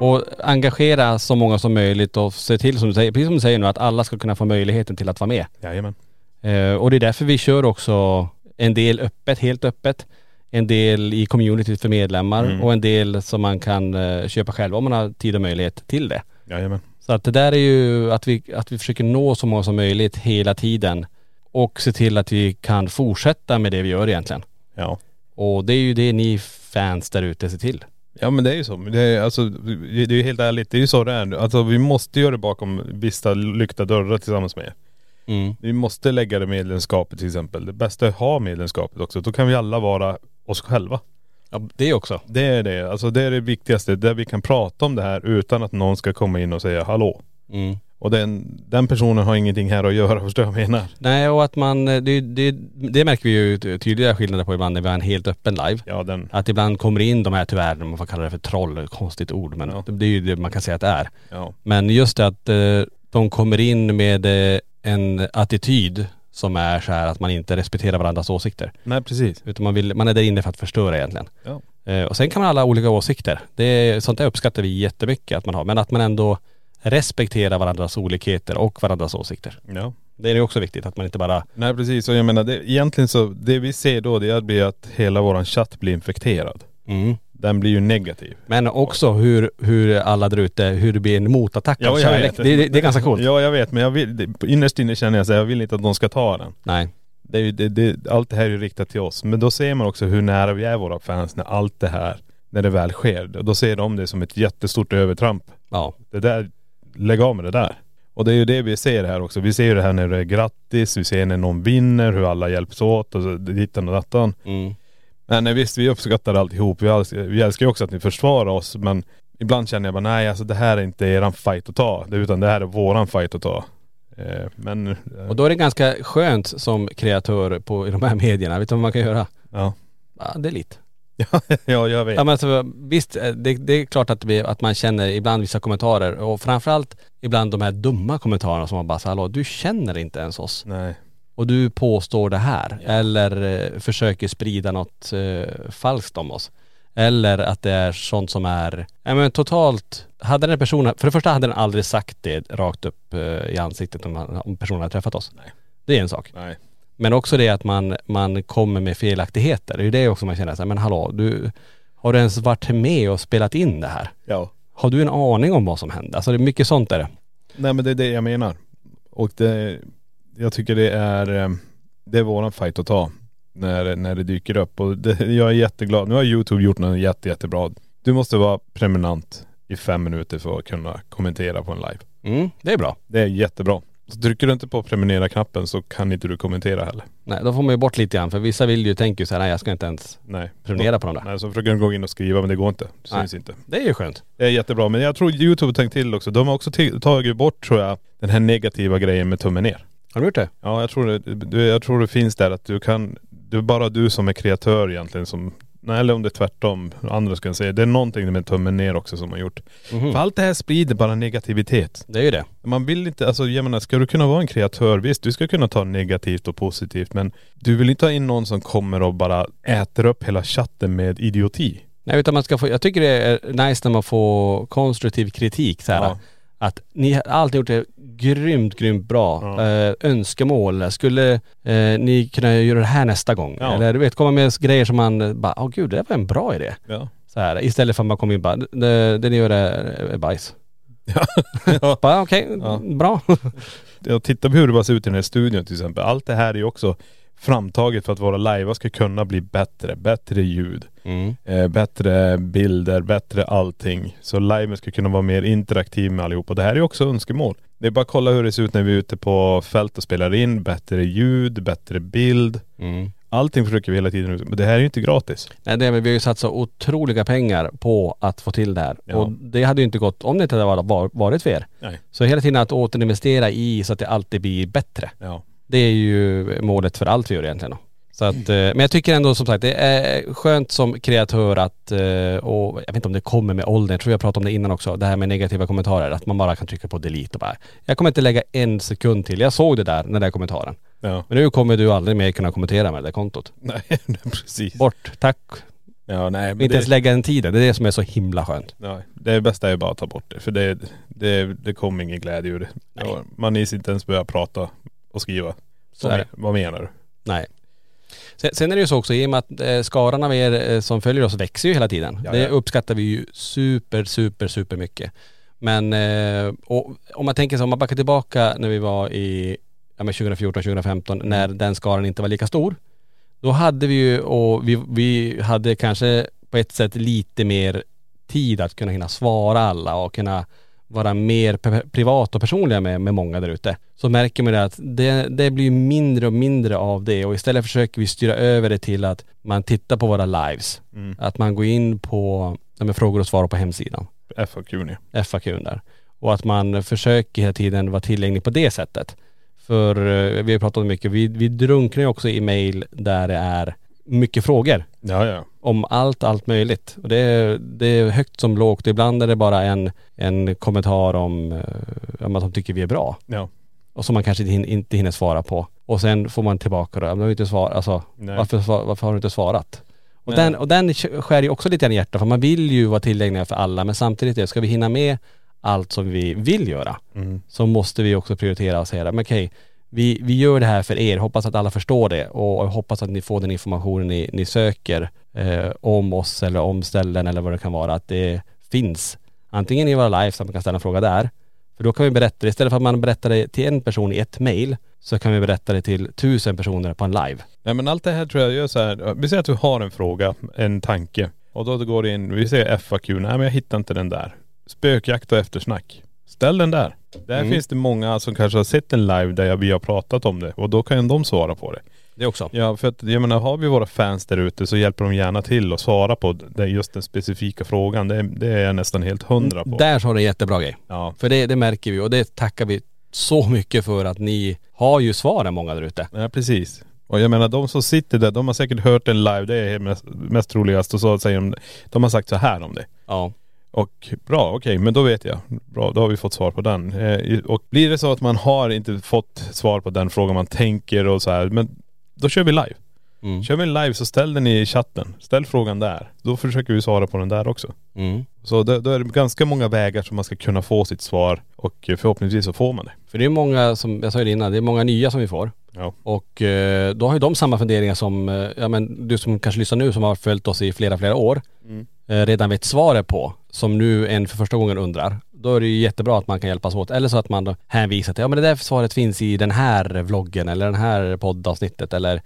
Och engagera så många som möjligt och se till som du säger, precis som du säger nu, att alla ska kunna få möjligheten till att vara med. Jajamän. Eh, och det är därför vi kör också en del öppet, helt öppet. En del i communityt för medlemmar Mm. och en del som man kan eh, köpa själv om man har tid och möjlighet till det. Jajamän. Så att det där är ju att vi, att vi försöker nå så många som möjligt hela tiden. Och se till att vi kan fortsätta med det vi gör egentligen. Ja. Och det är ju det ni fans där ute ser till. Ja men det är ju så. Det är, alltså, det är ju helt ärligt, det är ju så det är. Alltså vi måste göra det bakom vissa lyckta dörrar tillsammans med er. Mm. Vi måste lägga det medlemskapet till exempel. Det bästa är att ha medlemskapet också. Då kan vi alla vara oss själva. Ja det också. Det är det. Alltså det är det viktigaste. Där vi kan prata om det här utan att någon ska komma in och säga hallå. Mm. Och den, den personen har ingenting här att göra, förstår du vad jag menar? Nej och att man, det, det, det märker vi ju tydliga skillnader på ibland när vi har en helt öppen live. Ja den, Att ibland kommer in de här tyvärr, man får kalla det för troll, konstigt ord men Ja. det är ju det man kan säga att det är. ja. Men just det att eh, de kommer in med eh, en attityd som är så här att man inte respekterar varandras åsikter. Nej precis. Utan man, vill, man är där inne för att förstöra egentligen. Ja. Eh, och sen kan man ha alla olika åsikter. Det är, sånt där uppskattar vi jättemycket att man har. Men att man ändå respekterar varandras olikheter och varandras åsikter. Ja. Det är ju också viktigt att man inte bara, Nej precis och jag menar det, egentligen så, det vi ser då det blir att hela våran chatt blir infekterad. mm. Den blir ju negativ. Men också hur, hur alla där ute, hur det blir en motattack av kärlek. Det, det, det är ganska coolt. Ja jag vet men jag vill, det, innerst inne känner jag så jag vill inte att de ska ta den. Nej. Det är ju, det, det, allt det här är ju riktat till oss. Men då ser man också hur nära vi är våra fans när allt det här, när det väl sker. Då ser de det som ett jättestort övertramp. Ja. Det där, lägg av med det där. Och det är ju det vi ser här också. Vi ser ju det här när det är grattis, vi ser när någon vinner, hur alla hjälps åt och så dittan och dattan. Mm. Men nej, visst, vi uppskattar alltihop. Vi älskar, vi älskar ju också att ni försvarar oss men ibland känner jag bara nej alltså det här är inte eran fight att ta. Utan det här är våran fight att ta. Eh, men.. Eh, Och då är det ganska skönt som kreatör på, i de här medierna. Vet du vad man kan göra? ja. Ja, det är lite. ja, jag vet. Ja men alltså, visst, eh, det, det är klart att, vi, att man känner ibland vissa kommentarer och framförallt ibland de här dumma kommentarerna som man bara säger hallå du känner inte ens oss Nej. och du påstår det här eller eh, försöker sprida något eh, falskt om oss. Eller att det är sånt som är, ja men totalt, hade den personen, för det första hade den aldrig sagt det rakt upp eh, i ansiktet om, han- om personen hade träffat oss. Nej. Det är en sak. Nej. Men också det att man, man kommer med felaktigheter. Det är ju det också man känner så här, men hallå, du, har du ens varit med och spelat in det här? Ja. Har du en aning om vad som hände? Alltså det är mycket sånt är det. Nej men det är det jag menar. Och det, jag tycker det är, eh, det är våran fight att ta. När, när det dyker upp. Och det, jag är jätteglad. Nu har Youtube gjort något jätte, jättebra. Du måste vara prenumerant i fem minuter för att kunna kommentera på en live. Mm, det är bra. Det är jättebra. Så trycker du inte på prenumerera-knappen så kan inte du kommentera heller. Nej, då får man ju bort lite grann för vissa vill ju, tänker ju så här, nej jag ska inte ens Nej. prenumerera på dem där. Nej, så försöker de gå in och skriva men det går inte. Det syns inte. Det är ju skönt. Det är jättebra. Men jag tror Youtube har tänkt till också. De har också tagit bort tror jag den här negativa grejen med tummen ner. Har du gjort det? Ja jag tror det, jag tror det finns där att du kan, det är bara du som är kreatör egentligen som, nej eller om det är tvärtom, andra ska jag säga. Det är någonting med tummen ner också som har gjort. Mhm. För allt det här sprider bara negativitet. Det är ju det. Man vill inte, alltså jag menar, ska du kunna vara en kreatör, visst du ska kunna ta negativt och positivt men du vill inte ha in någon som kommer och bara äter upp hela chatten med idioti. Nej utan man ska få, jag tycker det är nice när man får konstruktiv kritik så här. Ja. Att ni har alltid gjort det grymt, grymt bra. Ja. Eh, önskemål. Skulle eh, ni kunna göra det här nästa gång? Ja. Eller du vet, komma med grejer som man bara, åh gud det var en bra idé. Ja. Så här, istället för att man kommer in bara, det, det ni gör är, bajs. ja. Bara okej, Ja. bra. Jag tittar på hur det bara ser ut i den här studion till exempel. Allt det här är ju också framtaget för att våra live ska kunna bli bättre. Bättre ljud, Mm. eh, bättre bilder, bättre allting. Så liven ska kunna vara mer interaktiv med allihop. Och det här är också önskemål. Det är bara att kolla hur det ser ut när vi är ute på fält och spelar in. Bättre ljud, bättre bild. Mm. Allting försöker vi hela tiden ut. Men det här är ju inte gratis. Nej det, men vi har ju satsat otroliga pengar på att få till det här. Ja. Och det hade ju inte gått om det inte hade var- varit för er. Nej. Så hela tiden att återinvestera i så att det alltid blir bättre. Ja. Det är ju målet för allt vi gör egentligen. Så att, eh, men jag tycker ändå som sagt det är skönt som kreatör att, eh, och jag vet inte om det kommer med åldern, jag tror jag pratade om det innan också, det här med negativa kommentarer, att man bara kan trycka på delete och bara, jag kommer inte lägga en sekund till, jag såg det där, den där kommentaren. Ja. Men nu kommer du aldrig mer kunna kommentera med det där kontot. Nej, precis. Bort, tack. Ja nej men Inte ens det, lägga den tiden. Det är det som är så himla skönt. ja, det bästa är bara att ta bort det. För det, det, det kommer ingen glädje ur det. Ja, man is inte ens börja prata och skriva. Så vad, är det. vad menar du? Nej. Sen, sen är det ju så också, i och med att eh, skaran av er eh, som följer oss växer ju hela tiden. Ja, det uppskattar vi ju super, super, super mycket. Men eh, och, om man tänker så, om man backar tillbaka när vi var i ja, men 2014, 2015, när den skaran inte var lika stor. Då hade vi ju, och vi, vi hade kanske på ett sätt lite mer tid att kunna hinna svara alla och kunna vara mer privat och personliga med, med många där ute. Så märker man det att det, det blir mindre och mindre av det och istället försöker vi styra över det till att man tittar på våra lives. Att man går in på men frågor och svar på hemsidan. FAQ nu. FAQ där. Och att man försöker hela tiden vara tillgänglig på det sättet. För eh, vi har pratat mycket, vi, vi drunknar ju också i mail där det är mycket frågor Ja ja. Om allt, allt möjligt. Och det är, det är högt som lågt. Ibland är det bara en, en kommentar om, eh, om att de tycker vi är bra. Ja. Och som man kanske inte hin- inte hinner svara på. Och sen får man tillbaka det. Men inte svarat, alltså Nej. varför, varför har du inte svarat? Och Nej. den, och den skär ju också lite grann i hjärtat för man vill ju vara tillgängliga för alla men samtidigt är ska vi hinna med allt som vi vill göra Mm. så måste vi också prioritera och säga men okej, vi, vi gör det här för er, hoppas att alla förstår det och hoppas att ni får den informationen ni, ni söker eh, om oss eller om ställen eller vad det kan vara, att det finns antingen i våra live så att man kan ställa en fråga där, för då kan vi berätta det, istället för att man berättar det till en person i ett mail så kan vi berätta det till tusen personer på en live. Nej men allt det här tror jag gör så här. Vi säger att du har en fråga, en tanke. Och då går det in, vi säger FAQ, nej men jag hittar inte den där. Spökjakt och eftersnack. Ställ den där. Där Mm. finns det många som kanske har sett en live där vi har pratat om det och då kan de svara på det. Det också. Ja för att jag menar har vi våra fans där ute så hjälper de gärna till att svara på det, just den specifika frågan. Det, det är jag nästan helt hundra på. Där har du en jättebra grej. Ja. För det, det märker vi och det tackar vi så mycket för att ni har ju svaren många där ute. Ja precis. Och jag menar de som sitter där, de har säkert hört en live, det är mest, mest troligast. Och så säger de, de har sagt så här om det. Ja. Och bra, okej, men då vet jag. Bra, då har vi fått svar på den. Eh, och blir det så att man har inte fått svar på den frågan man tänker och så här, men då kör vi live. Mm. Kör vi en live så ställ den i chatten. Ställ frågan där. Då försöker vi svara på den där också. Mm. Så då, då är det ganska många vägar som man ska kunna få sitt svar och eh, förhoppningsvis så får man det. För det är många, som jag sa ju det innan, det är många nya som vi får. Ja. Och eh, då har ju de samma funderingar som, eh, ja men du som kanske lyssnar nu som har följt oss i flera, flera år, eh, redan vet svaret på, som nu en för första gången undrar. Då är det ju jättebra att man kan hjälpas åt. Eller så att man då hänvisar till, ja men det där svaret finns i den här vloggen eller den här poddavsnittet eller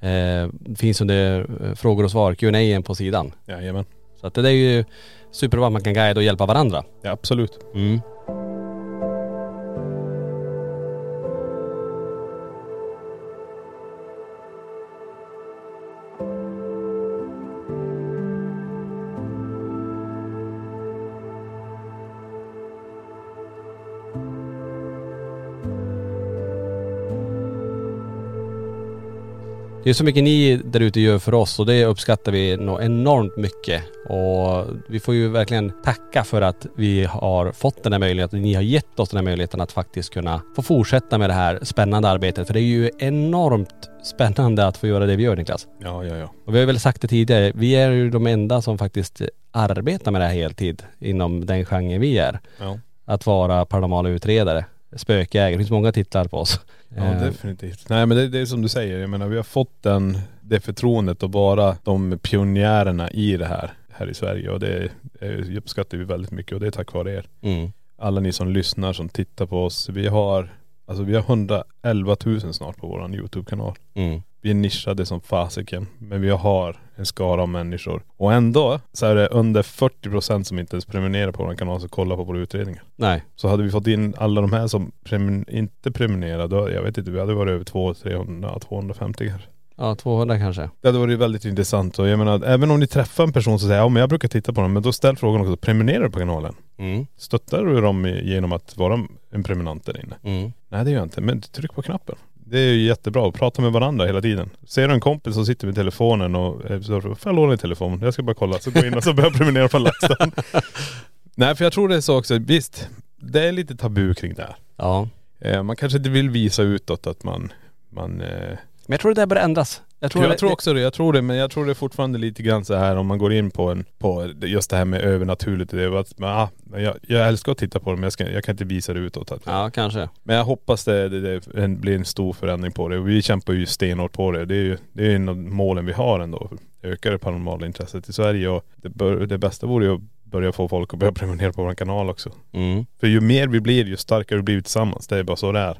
eh, finns under eh, frågor och svar, Q&A på sidan. Jajamän. Så att det är ju superbra att man kan guida och hjälpa varandra. Ja, absolut. Mm. Det är så mycket ni där ute gör för oss och det uppskattar vi nog enormt mycket. Och vi får ju verkligen tacka för att vi har fått den här möjligheten. Ni har gett oss den här möjligheten att faktiskt kunna få fortsätta med det här spännande arbetet. För det är ju enormt spännande att få göra det vi gör Niklas. Ja, ja, ja. Och vi har väl sagt det tidigare, vi är ju de enda som faktiskt arbetar med det här heltid inom den genren vi är. Ja, Att vara paranormala utredare, spökjägare. Det finns många titlar på oss. ja Eh, definitivt. Nej men det, det är som du säger, jag menar vi har fått den, det förtroendet att vara de pionjärerna i det här, här i Sverige och det eh, uppskattar vi väldigt mycket och det är tack vare er. Mm. Alla ni som lyssnar, som tittar på oss. Vi har, alltså vi har 111 000 snart på våran YouTube-kanal. Mm. Vi är nischade som fasiken. Men vi har en skara av människor. Och ändå så är det under 40% som inte ens prenumererar på vår kanal som kollar på våra utredningar. Nej. Så hade vi fått in alla de här som prenumer- inte prenumererar, då, jag vet inte, vi hade varit över 200, 300, 250 kanske. Ja, 200 kanske. Det hade varit väldigt intressant och jag menar, även om ni träffar en person som säger ja men jag brukar titta på dem, men då ställ frågan också, prenumererar du på kanalen? Mm. Stöttar du dem genom att vara en prenumerant där inne? Mm. Nej det gör jag inte, men tryck på knappen. Det är ju jättebra att prata med varandra hela tiden. Ser du en kompis som sitter med telefonen och eh, så får jag låna din telefon? Jag ska bara kolla. Så gå in och så börjar jag prenumerera på LaxTon. Nej för jag tror det är så också, visst, det är lite tabu kring det här. Ja. Eh, man kanske inte vill visa utåt att man, man eh, Men jag tror det där börjar ändras. Jag tror, jag tror också det, jag tror det. Men jag tror det är fortfarande lite grann så här om man går in på en, på just det här med övernaturligt. Det är att, men, ah, jag, jag älskar att titta på det men jag, ska, jag kan inte visa det utåt. Att, Ja, kanske. Men jag hoppas det, det, det blir en stor förändring på det. Och vi kämpar ju stenhårt på det. Det är ju det är en av målen vi har ändå. Öka det paranormala intresset i Sverige och det, bör, det bästa vore ju att börja få folk att börja prenumerera på vår kanal också. Mm. För ju mer vi blir ju starkare blir vi tillsammans. Det är bara så det är.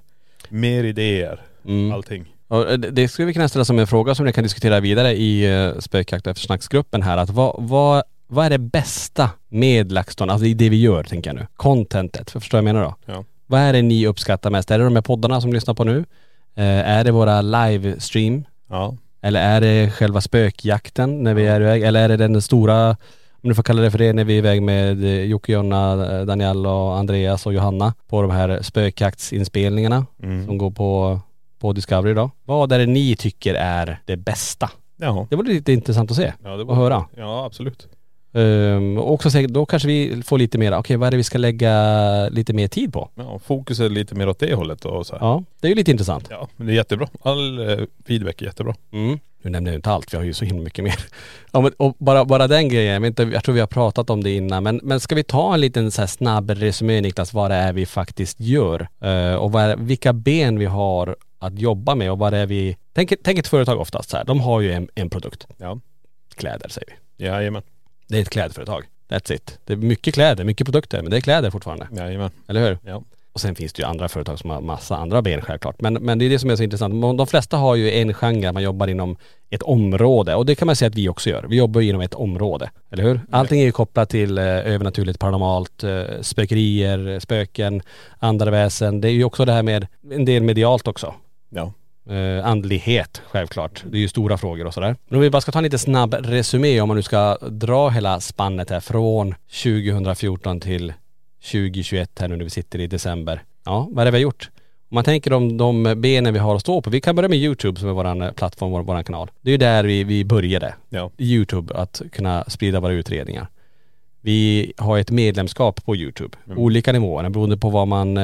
Mer idéer, Mm. allting. Och det- det skulle vi kunna ställa som en fråga som vi kan diskutera vidare i uh, spökjakt och eftersnacksgruppen här. Att vad, vad, vad är det bästa med LaxTon? Alltså det vi gör tänker jag nu. Contentet, för förstår jag vad jag menar då? Ja. Vad är det ni uppskattar mest? Är det de här poddarna som ni lyssnar på nu? Eh, är det våra livestream? Ja. Eller är det själva spökjakten när vi är iväg? Eller är det den stora, om du får kalla det för det, när vi är iväg med eh, Jocke, Jonna, eh, Daniel och Andreas och Johanna på de här spökjaktsinspelningarna Mm. som går på, på Discovery då. Vad är det ni tycker är det bästa? Ja. Det var lite intressant att se ja det och höra. Ja absolut. Um, och också säkert, då kanske vi får lite mer, okej vad är det vi ska lägga lite mer tid på? Ja, fokus är lite mer åt det hållet och så här. Ja, det är ju lite intressant. Ja, men det är jättebra. All eh, feedback är jättebra. Mm. Nu nämner jag inte allt, vi har ju så himla mycket mer. Ja, men, och bara, bara den grejen, jag, vet inte, jag tror vi har pratat om det innan, men, men ska vi ta en liten så här snabb resumé Niklas, vad det är vi faktiskt gör? Eh, och vad är, vilka ben vi har att jobba med och vad det är vi... Tänk, tänk ett företag oftast så här, de har ju en, en produkt. Ja. Kläder säger vi. Jajamän. Det är ett klädföretag. That's it. Det är mycket kläder, mycket produkter, men det är kläder fortfarande. Jajamän. Eller hur? Ja. Och sen finns det ju andra företag som har massa andra ben självklart. Men, men det är det som är så intressant. De flesta har ju en genre, man jobbar inom ett område. Och det kan man säga att vi också gör. Vi jobbar ju inom ett område. Eller hur? Allting är ju kopplat till eh, övernaturligt, paranormalt, eh, spökerier, spöken, andra väsen. Det är ju också det här med en del medialt också. Ja. Eh, andlighet självklart. Det är ju stora frågor och sådär. Men om vi bara ska ta en lite snabb resumé om man nu ska dra hela spannet här från 2014 till 2021 här nu när vi sitter i december. Ja, vad är det vi har gjort? Om man tänker om de benen vi har att stå på. Vi kan börja med YouTube som är våran plattform, vår, våran kanal. Det är ju där vi, vi började. Ja. YouTube, att kunna sprida våra utredningar. Vi har ett medlemskap på YouTube. Olika nivåer beroende på vad man eh,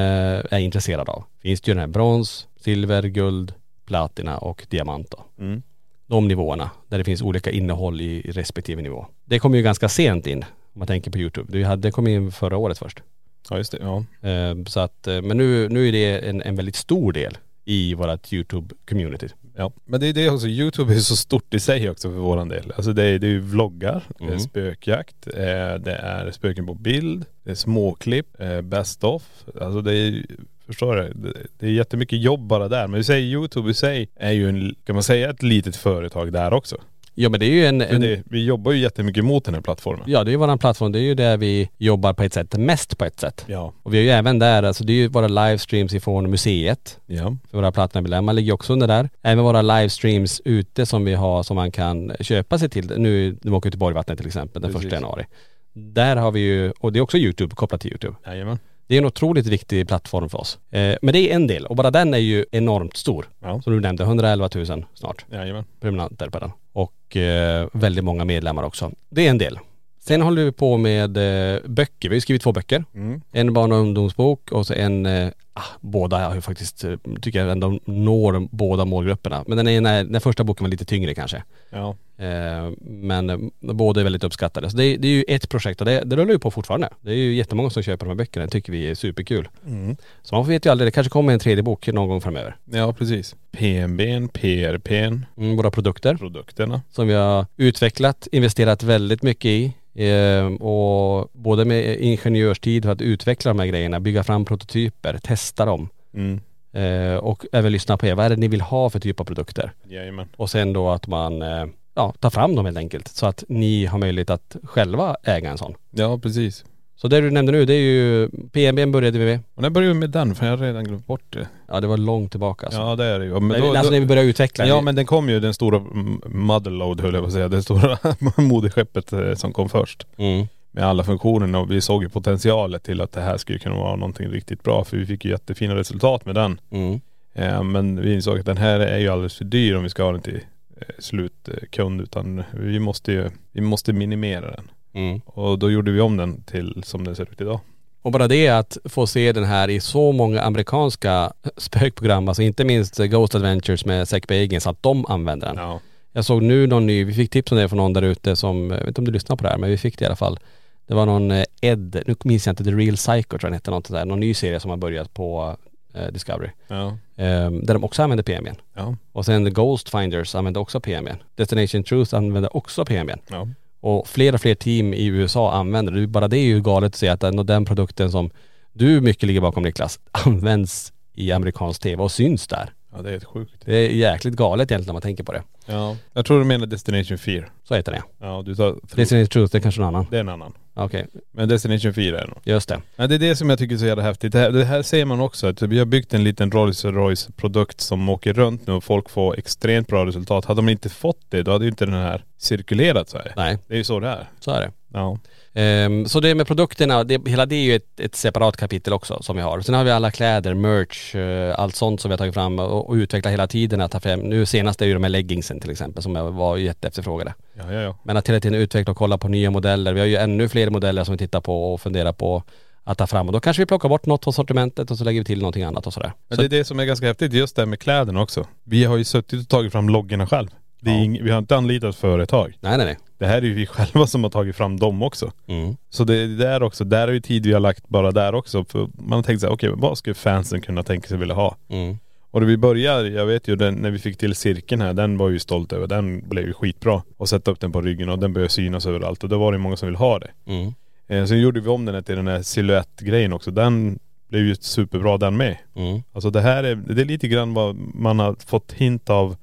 är intresserad av. Finns det ju den här brons, silver, guld, platina och diamant då. Mm. De nivåerna där det finns olika innehåll i respektive nivå. Det kom ju ganska sent in om man tänker på YouTube. Det, kom in förra året först. Ja just det. Ja. Eh, så att, eh, men nu, nu är det en, en väldigt stor del i vårt YouTube-community. ja. Men det är det också. Youtube är så stort i sig också för våran del. Alltså det är, det är ju vloggar, det är Mm. spökjakt, eh, det är spöken på bild, det är småklipp, eh, best of. Alltså det är Förstår du? Det, är jättemycket jobb bara där. Men vi säger Youtube i sig är ju en, kan man säga ett litet företag där också. Ja men det är ju en, en det, vi jobbar ju jättemycket mot den här plattformen. Ja det är ju våran plattform, det är ju där vi jobbar på ett sätt, mest på ett sätt. Ja. Och vi har ju även där, alltså det är ju våra livestreams ifrån museet. Ja. För våra platinamedlemmar ligger också under där. Även våra livestreams ute som vi har som man kan köpa sig till. Nu, nu åker till Borgvattnet till exempel den Precis. första januari. Där har vi ju, och det är också YouTube, kopplat till YouTube. Jajamän. Det är en otroligt viktig plattform för oss. Eh, men det är en del och bara den är ju enormt stor. Ja. Som du nämnde, 111 000 snart Jajamän. prenumeranter på den. Och eh, väldigt många medlemmar också. Det är en del. Sen håller vi på med eh, böcker. Vi har skrivit två böcker. Mm. En barn och ungdomsbok och så en, eh, ah, båda har ju faktiskt, eh, tycker jag ändå når båda målgrupperna. Men den, ena, den första boken var lite tyngre kanske. Ja. Eh, men eh, båda är väldigt uppskattade. Så det, är- det är ju ett projekt och det, det rullar ju på fortfarande. Det är ju jättemånga som köper de här böckerna. Det tycker vi är superkul. Mm. Så man vet ju aldrig, det kanske kommer en tredje bok någon gång framöver. Ja precis. PMBn, PRPn, Mm, våra produkter. produkterna. som vi har utvecklat, investerat väldigt mycket i. Eh, och både med ingenjörstid för att utveckla de här grejerna, bygga fram prototyper, testa dem. Mm. Eh, och även lyssna på er, vad är det ni vill ha för typ av produkter? Jajamän. Och sen då att man eh, ja, tar fram dem helt enkelt så att ni har möjlighet att själva äga en sån. Ja precis. Så det du nämnde nu det är ju, PMB började vi med. Och när började vi med den? För jag har redan glömt bort det. Ja det var långt tillbaka alltså. Ja det är det ju. Men då, alltså då, när vi började utveckla. ja men den kom ju, den stora motherload höll jag på att säga. Det stora moderskeppet eh, som kom först. Mm. Med alla funktionerna och vi såg ju potentialet till att det här skulle kunna vara någonting riktigt bra. För vi fick ju jättefina resultat med den. Mm. Eh, men vi insåg att den här är ju alldeles för dyr om vi ska ha den till eh, slutkund. Utan vi måste ju, vi måste minimera den. Mm. Och då gjorde vi om den till som den ser ut idag. Och bara det att få se den här i så många amerikanska spökprogram, alltså inte minst Ghost Adventures med Zack Bagans, att de använder den. Ja. Jag såg nu någon ny, vi fick tips om det från någon där ute som, jag vet inte om du lyssnar på det här men vi fick det i alla fall. Det var någon eh, Ed, nu minns jag inte, The Real Psycho tror jag den hette, något där. Någon ny serie som har börjat på eh, Discovery. Ja. Ehm, där de också använder PMN. Ja. Och sen The Ghost Finders använder också PMN. Destination Truth använder också PMN. Ja. Och fler och fler team i USA använder det. Bara det är ju galet att se att den, den produkten som du mycket ligger bakom Niklas, används i amerikansk tv och syns där. Ja det är helt sjukt. Det är jäkligt galet egentligen när man tänker på det. Ja. Jag tror du menar Destination 4. Så heter det. Ja du tar.. Destination Truth, det är kanske någon annan. Det är en annan. Okej, Men Destination 4 är det nog. just det. Ja, det är det som jag tycker är så jävla häftigt. Det här, det här ser man också. Att vi har byggt en liten Rolls Royce produkt som åker runt nu och folk får extremt bra resultat. Hade de inte fått det då hade ju inte den här cirkulerat så här. Nej, Det är ju så det är. så är det. Ja. Ehm, så det med produkterna, det, hela det är ju ett, ett separat kapitel också som vi har. Sen har vi alla kläder, merch, eh, allt sånt som vi har tagit fram och, och utvecklat hela tiden att ta fram. Nu senast är ju de här leggingsen till exempel som var jätteefterfrågade. Ja, ja, ja. Men att hela tiden utveckla och kolla på nya modeller. Vi har ju ännu fler modeller som vi tittar på och funderar på att ta fram. Och då kanske vi plockar bort något från sortimentet och så lägger vi till någonting annat och sådär. Men det är det som är ganska häftigt just det här med kläderna också. Vi har ju suttit och tagit fram loggorna själv. Ja. ing, vi har inte anlitat företag. nej nej nej. Det här är ju vi själva som har tagit fram dem också. Mm. Så det är där också, där är ju tid vi har lagt bara där också. För man har tänkt så här, okej vad skulle fansen kunna tänka sig vilja ha? Mm. Och då vi började, jag vet ju den, när vi fick till cirkeln här, den var ju stolt över. Den blev ju skitbra. Och sätta upp den på ryggen och den började synas överallt och då var det många som ville ha det. Mm. Eh, sen gjorde vi om den här till den här silhuettgrejen också. Den blev ju superbra den med. Mm. Alltså det här är, det är lite grann vad man har fått hint av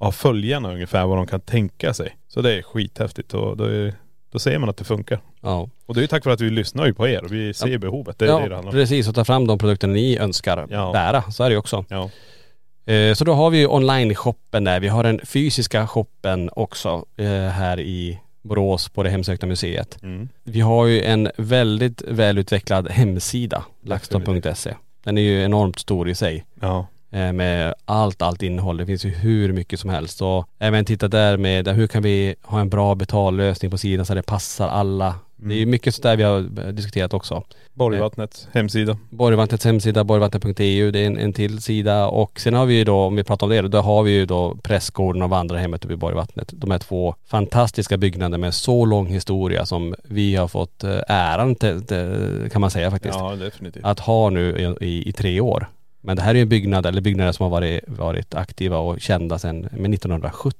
av följarna ungefär vad de kan tänka sig. Så det är skithäftigt och då, är, då ser man att det funkar. Ja. Och det är ju tack vare att vi lyssnar ju på er och vi ser Ja. behovet. Det är det det ja, handlar om. precis. Och ta fram de produkter ni önskar Ja. bära. Så är det ju också. Ja. Eh, Så då har vi ju online-shoppen där. Vi har den fysiska shoppen också eh, här i Borås på det hemsökta museet. Mm. Vi har ju en väldigt välutvecklad hemsida, laxton.se. Den är ju enormt stor i sig. Ja. Eh, Med allt, allt innehåll. Det finns ju hur mycket som helst. Och även titta där med hur kan vi ha en bra betallösning på sidan så det passar alla. Det är ju mycket sådär vi har eh, diskuterat också. Borgvattnets hemsida. Borgvattnets hemsida, borgvattnet.eu, det är en, en till sida och sen har vi ju då, om vi pratar om det, då har vi ju då Prästgården och Vandrarhemmet uppe i Borgvattnet. De här två fantastiska byggnader med så lång historia som vi har fått eh, äran till, till, kan man säga faktiskt, Ja definitivt. att ha nu i, i, i tre år. Men det här är ju en byggnad, eller byggnader som har varit, varit aktiva och kända sedan med 1970.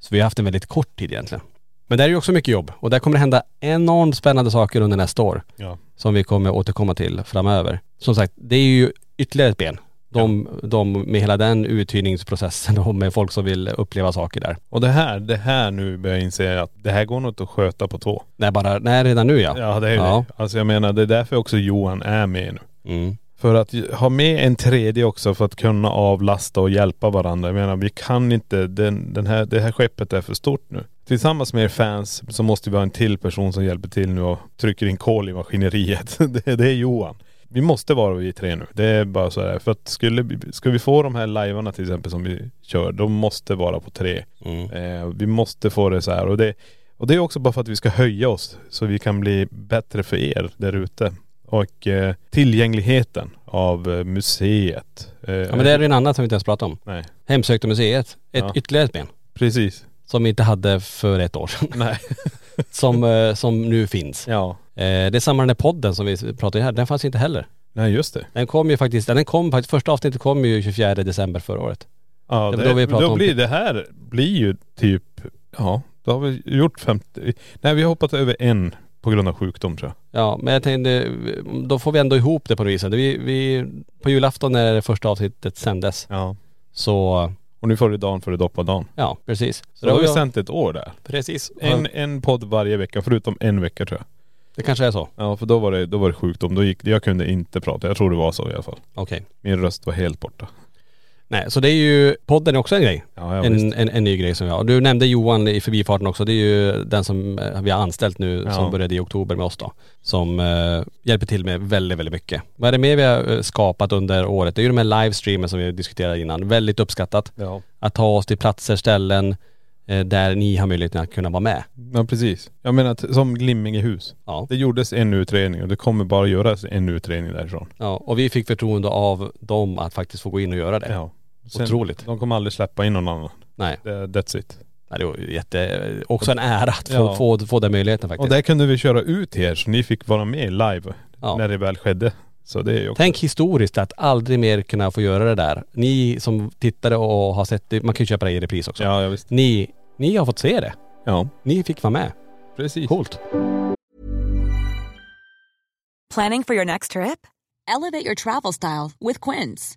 Så vi har haft en väldigt kort tid egentligen. Men det är ju också mycket jobb och där kommer det hända enormt spännande saker under nästa år Ja. som vi kommer återkomma till framöver. Som sagt, det är ju ytterligare ett ben. De, de med hela den uthyrningsprocessen och med folk som vill uppleva saker där. Och det här, det här nu börjar jag inse att det här går nog inte att sköta på två. Nej bara, nej redan nu ja. Ja det är Ja. det. Alltså jag menar det är därför också Johan är med nu. Mm. För att ha med en tredje också för att kunna avlasta och hjälpa varandra. Jag menar vi kan inte, den, den här, det här skeppet är för stort nu. Tillsammans med er fans så måste vi ha en till person som hjälper till nu och trycker in kol i maskineriet. det, det är Johan. Vi måste vara vi tre nu. Det är bara så här. För att skulle, ska vi få de här livearna till exempel som vi kör, de måste vara på tre. Mm. Eh, vi måste få det så här och det, och det är också bara för att vi ska höja oss så vi kan bli bättre för er där ute. Och eh, tillgängligheten av eh, museet. Eh, Ja men det är ju en annan som vi inte ens pratat om. Nej, Hemsökta museet. Ett Ja. ytterligare ett ben. precis. Som vi inte hade för ett år sedan. Nej. som, eh, som nu finns. Ja. Det är samma den där podden som vi pratar om här. Den fanns inte heller. Nej just det. Den kom ju faktiskt, den kom faktiskt, första avsnittet kom ju 24 december förra året. Ja, Det det, då vi då, pratade blir det här blir ju typ, ja, då har vi gjort 50, nej vi har hoppat över en på grund av sjukdom tror jag. Ja, men jag tänkte, då får vi ändå ihop det på något vis. Vi, vi, på julafton när det första avsnittet sändes, Ja. så Och nu får du dagen före doppadan. ja, precis. Så då har vi jag- sänt ett år där. Precis. En, en podd varje vecka förutom en vecka tror jag. Det kanske är så. Ja för då var det, då var det sjukdom. Då gick, jag kunde inte prata. Jag tror det var så i alla fall. Okej. Min röst var helt borta. Nej, så det är ju, podden är också en grej. Ja, ja en, en, en ny grej som vi har. Du nämnde Johan i förbifarten också. Det är ju den som eh, vi har anställt nu Ja. som började i oktober med oss då. Som eh, hjälper till med väldigt, väldigt mycket. Vad är det mer vi har eh, skapat under året? Det är ju de här livestreamen som vi diskuterade innan. Väldigt uppskattat. Ja. Att ta oss till platser, ställen eh, där ni har möjlighet att kunna vara med. ja precis. Jag menar att, som Glimmingehus. Ja. Det gjordes en utredning och det kommer bara göras en utredning därifrån. ja. Och vi fick förtroende av dem att faktiskt få gå in och göra det. Ja. Otroligt. De kommer aldrig släppa in någon annan. Nej. Det, that's it. Ja, det var ju jätte, också en ära att få, Ja. få, få den möjligheten faktiskt. Och där kunde vi köra ut er så ni fick vara med live Ja. när det väl skedde. Så det är ju också.. Tänk historiskt att aldrig mer kunna få göra det där. Ni som tittade och har sett det, man kan ju köpa det i repris också. Ja, ja visst. Ni, ni har fått se det. Ja, Ni fick vara med. precis. Coolt. Planning for your next trip? Elevate your travel style with Quince.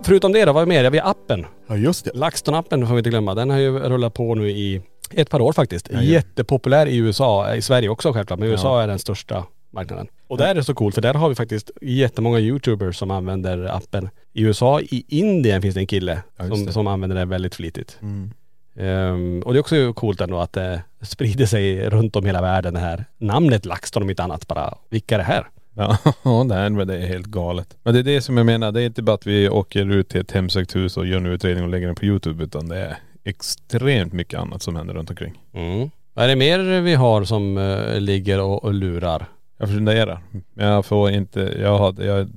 Ja, förutom det då, vad är mer? Vi har appen. Ja just det. LaxTon-appen får vi inte glömma. Den har ju rullat på nu i ett par år faktiskt. ja. Jättepopulär i USA, i Sverige också självklart, men USA Ja. är den största marknaden. Och där är det så coolt för där har vi faktiskt jättemånga youtubers som använder appen. I USA, i Indien finns det en kille som, det. som använder den väldigt flitigt. Mm. Ehm, och det är också coolt ändå att det sprider sig runt om hela världen det här namnet LaxTon om inte annat bara. Vilka är det här? Ja, det, här, men det är helt galet. Men det är det som jag menar, det är inte bara att vi åker ut till ett hemsökt hus och gör en utredning och lägger den på YouTube utan det är extremt mycket annat som händer runt omkring. Mm. Vad är det mer vi har som eh, ligger och, och lurar? Jag funderar. Jag får inte, jag har, jag,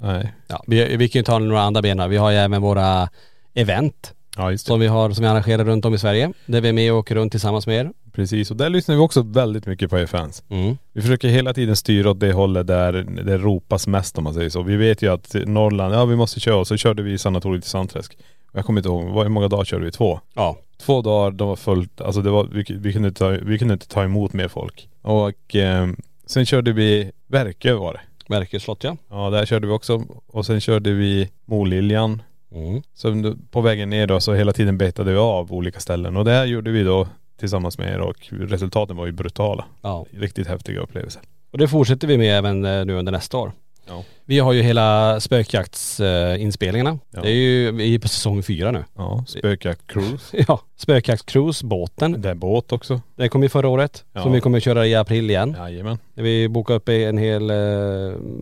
nej. Ja, vi, vi kan ju ta några andra ben här. Vi har ju även våra event Ja just det. som vi har, som vi arrangerar runt om i Sverige. Där vi är med och åker runt tillsammans med er. Precis, och där lyssnar vi också väldigt mycket på er fans. Mm. Vi försöker hela tiden styra åt det hållet där det ropas mest om man säger så. Vi vet ju att Norrland, ja vi måste köra. Och så körde vi sanatoriet i Sandträsk. Jag kommer inte ihåg, hur många dagar körde vi? Två? Ja. Två dagar, de var fullt, alltså det var, vi, vi, kunde, inte ta, vi kunde inte ta emot mer folk. Och eh, sen körde vi Verkö var det. Verkers slott ja. Ja där körde vi också. Och sen körde vi Moliljan. Mm. Så på vägen ner då så hela tiden betade vi av olika ställen. Och det här gjorde vi då tillsammans med er och resultaten var ju brutala. ja. Riktigt häftiga upplevelser. Och det fortsätter vi med även eh, nu under nästa år. Ja. Vi har ju hela spökjaktsinspelningarna. Ja. Det är ju, vi är på säsong fyra nu. Ja, spökjakt cruise. Ja, spökjaktscruise, båten. Det är båt också. Det kom ju förra året. Ja. Som vi kommer att köra i april igen. Jajamän. Vi bokade upp en hel, eh,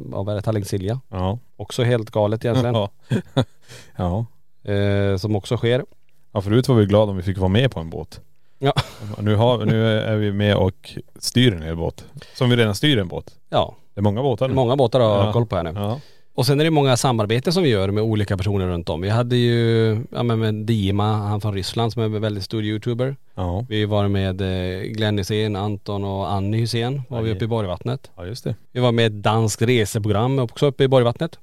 vad var det, Tallink-Silja. Ja. Också helt galet egentligen. Ja. ja. eh, som också sker. Ja förut var vi glada om vi fick vara med på en båt. Ja. Och Nu, har, nu är vi med och styr en hel båt. Som vi redan styr en båt. Ja, Det är många båtar nu. många båtar har Ja. koll på här nu. Ja. Och sen är det många samarbeten som vi gör med olika personer runt om. Vi hade ju, ja men med Dima, han från Ryssland som är en väldigt stor youtuber. Ja. Vi var med eh, Glenn Hysén, Anton och Annie Hysén var vi uppe i Borgvattnet. Ja just det. Vi var med ett danskt reseprogram också uppe i Borgvattnet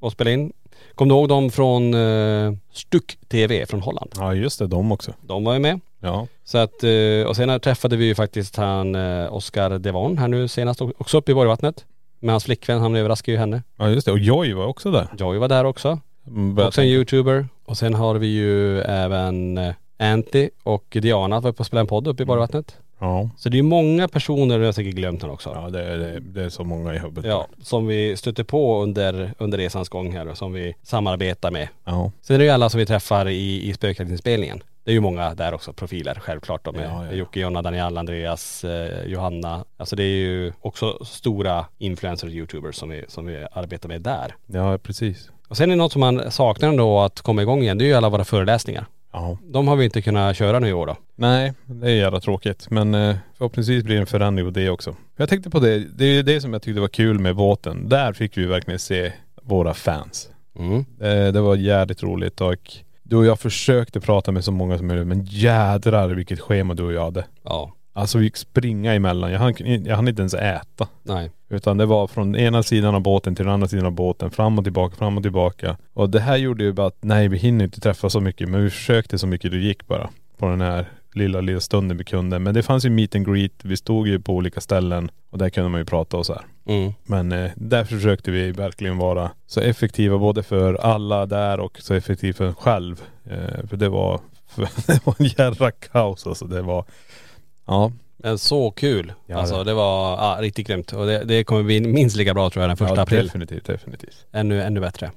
och spelade in. Kom du ihåg dem från uh, Stuck TV från Holland? Ja just det, de också. De var ju med. Ja. Så att, eh, och sen träffade vi ju faktiskt han uh, Oskar Devon här nu senast också uppe i Borgvattnet. Med hans flickvän, han överraskade ju henne. Ja just det. Och Joy var också där. Joy var där också. Mm, Också en youtuber. Och sen har vi ju även eh, Anty och Diana var uppe och spelade en podd uppe i Borgvattnet. Ja. Så det är många personer, jag har säkert glömt den också. Ja det är, det, är så många i huvudet. Ja, som vi stöter på under, under resans gång här och som vi samarbetar med. Ja. Sen är det ju alla som vi träffar i, i spökjaktsinspelningen. Det är ju många där också, profiler självklart. De är Ja, ja. Jocke, Jonna, Daniel, Andreas, eh, Johanna. Alltså det är ju också stora influencers och youtubers som vi, som vi arbetar med där. Ja precis. Och sen är det något som man saknar ändå att komma igång igen, det är ju alla våra föreläsningar. Ja. De har vi inte kunnat köra nu i år då. Nej, det är jävla tråkigt. Men eh, förhoppningsvis blir det en förändring på det också. Jag tänkte på det, det är ju det som jag tyckte var kul med båten. Där fick vi verkligen se våra fans. Mm. Eh, det var jävligt roligt och du och jag försökte prata med så många som möjligt men jädrar vilket schema du och jag hade. Ja. Alltså vi gick springa emellan. Jag hann, jag hann inte ens äta. Nej. Utan det var från ena sidan av båten till den andra sidan av båten. Fram och tillbaka, fram och tillbaka. Och det här gjorde ju bara att nej vi hinner inte träffa så mycket. Men vi försökte så mycket det gick bara. På den här lilla, lilla stunden vi kunde. Men det fanns ju meet and greet. Vi stod ju på olika ställen. Och där kunde man ju prata och så här. Mm. Men eh, där försökte vi verkligen vara så effektiva både för alla där och så effektiv för en själv. Eh, för det var, för det var en jävla kaos alltså. Det var, ja. Men så kul. Ja, alltså det- var ja, riktigt grymt. Och det, det kommer bli minst lika bra tror jag den första ja, april. Definitivt, definitivt. ännu, ännu bättre.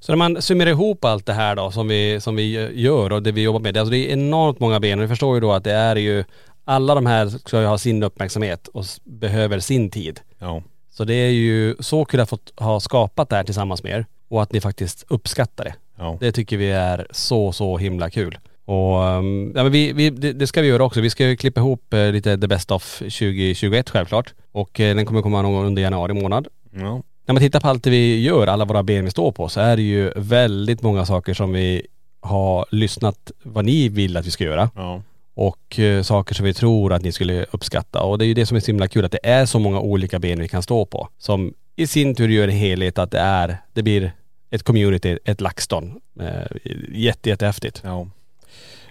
Så när man summerar ihop allt det här då som vi, som vi gör och det vi jobbar med. Alltså det är enormt många ben och ni förstår ju då att det är ju alla de här ska ju ha sin uppmärksamhet och behöver sin tid. Ja. Så det är ju så kul att få ha skapat det här tillsammans med er och att ni faktiskt uppskattar det. Ja. Det tycker vi är så, så himla kul. Och um, ja, men vi, vi, det, det ska vi göra också. Vi ska ju klippa ihop eh, lite The Best of 2021 självklart. Och eh, den kommer komma någon gång under januari månad. Ja. När man tittar på allt det vi gör, alla våra ben vi står på, så är det ju väldigt många saker som vi har lyssnat vad ni vill att vi ska göra. Ja. Och eh, saker som vi tror att ni skulle uppskatta. Och det är ju det som är så himla kul, att det är så många olika ben vi kan stå på. Som i sin tur gör en helhet att det är, det blir ett community, ett LaxTon. Eh, jätte, jättehäftigt. Ja.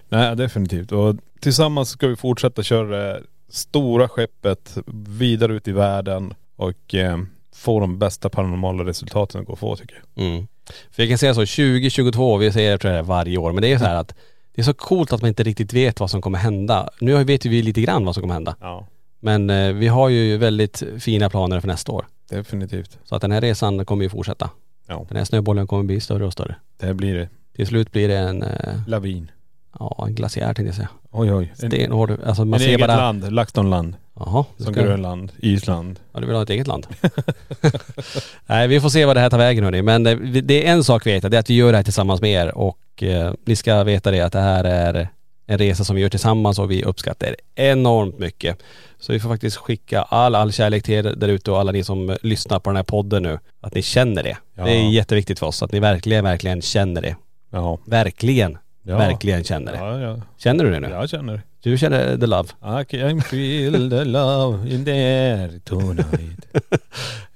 Nej definitivt. Och tillsammans ska vi fortsätta köra det stora skeppet vidare ut i världen och eh, få de bästa paranormala resultaten att gå att få tycker jag. Mm. För jag kan säga så, 2022, vi säger jag varje år, men det är så här att det är så coolt att man inte riktigt vet vad som kommer hända. Nu vet ju vi lite grann vad som kommer hända. Ja. Men eh, vi har ju väldigt fina planer för nästa år. Definitivt. Så att den här resan kommer ju fortsätta. Ja. Den här snöbollen kommer bli större och större. Det blir det. Till slut blir det en, eh, Lavin. Ja en glaciär tänkte jag säga. Oj oj. En, Stenhård, alltså man en ser eget bara.. land, LaxTon-land. Jaha. Som ska- Grönland, Island. Ja du vill ha ett eget land? Nej vi får se vad det här tar vägen hörni. Men eh, det är en sak vi vet, det är att vi gör det här tillsammans med er och eh, ni ska veta det att det här är en resa som vi gör tillsammans och vi uppskattar enormt mycket. Så vi får faktiskt skicka all, all kärlek till er där ute och alla ni som lyssnar på den här podden nu. Att ni känner det. Ja. Det är jätteviktigt för oss att ni verkligen, verkligen känner det. Ja. Verkligen, Ja. verkligen känner det. Ja, ja. Känner du det nu? Jag känner det. Du känner the love? I can feel the love in the air tonight.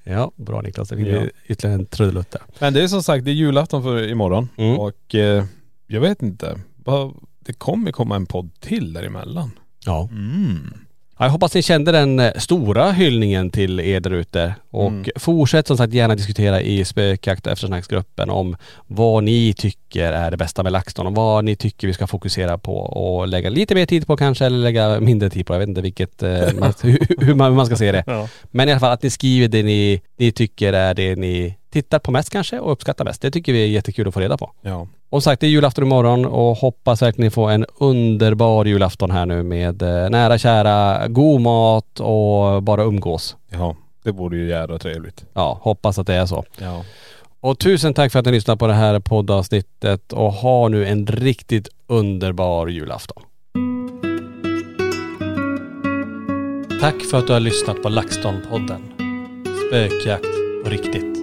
Ja, bra Niklas. Det fick Ja. ytterligare en trudelutt där. Men det är som sagt, det är julafton för imorgon. Mm. Och eh, jag vet inte. Det kommer komma en podd till däremellan. Ja. Mm. Ja, Jag hoppas ni kände den eh, stora hyllningen till er där ute och Mm. fortsätt som sagt gärna diskutera i spökjakt och eftersnacksgruppen om vad ni tycker är det bästa med LaxTon och vad ni tycker vi ska fokusera på och lägga lite mer tid på kanske eller lägga mindre tid på. Jag vet inte vilket, eh, man, hur, hur man, hur man ska se det. Ja. Men i alla fall att ni skriver det ni, ni tycker är det ni tittar på mest kanske och uppskattar mest. Det tycker vi är jättekul att få reda på. Ja. Och som sagt, det är julafton imorgon och hoppas verkligen ni får en underbar julafton här nu med eh, nära kära, god mat och bara umgås. Ja. Det vore ju jävla trevligt. Ja, hoppas att det är så. Ja. Och tusen tack för att ni lyssnade på det här poddavsnittet och ha nu en riktigt underbar julafton. Tack för att du har lyssnat på LaxTon-podden. Spökjakt på riktigt.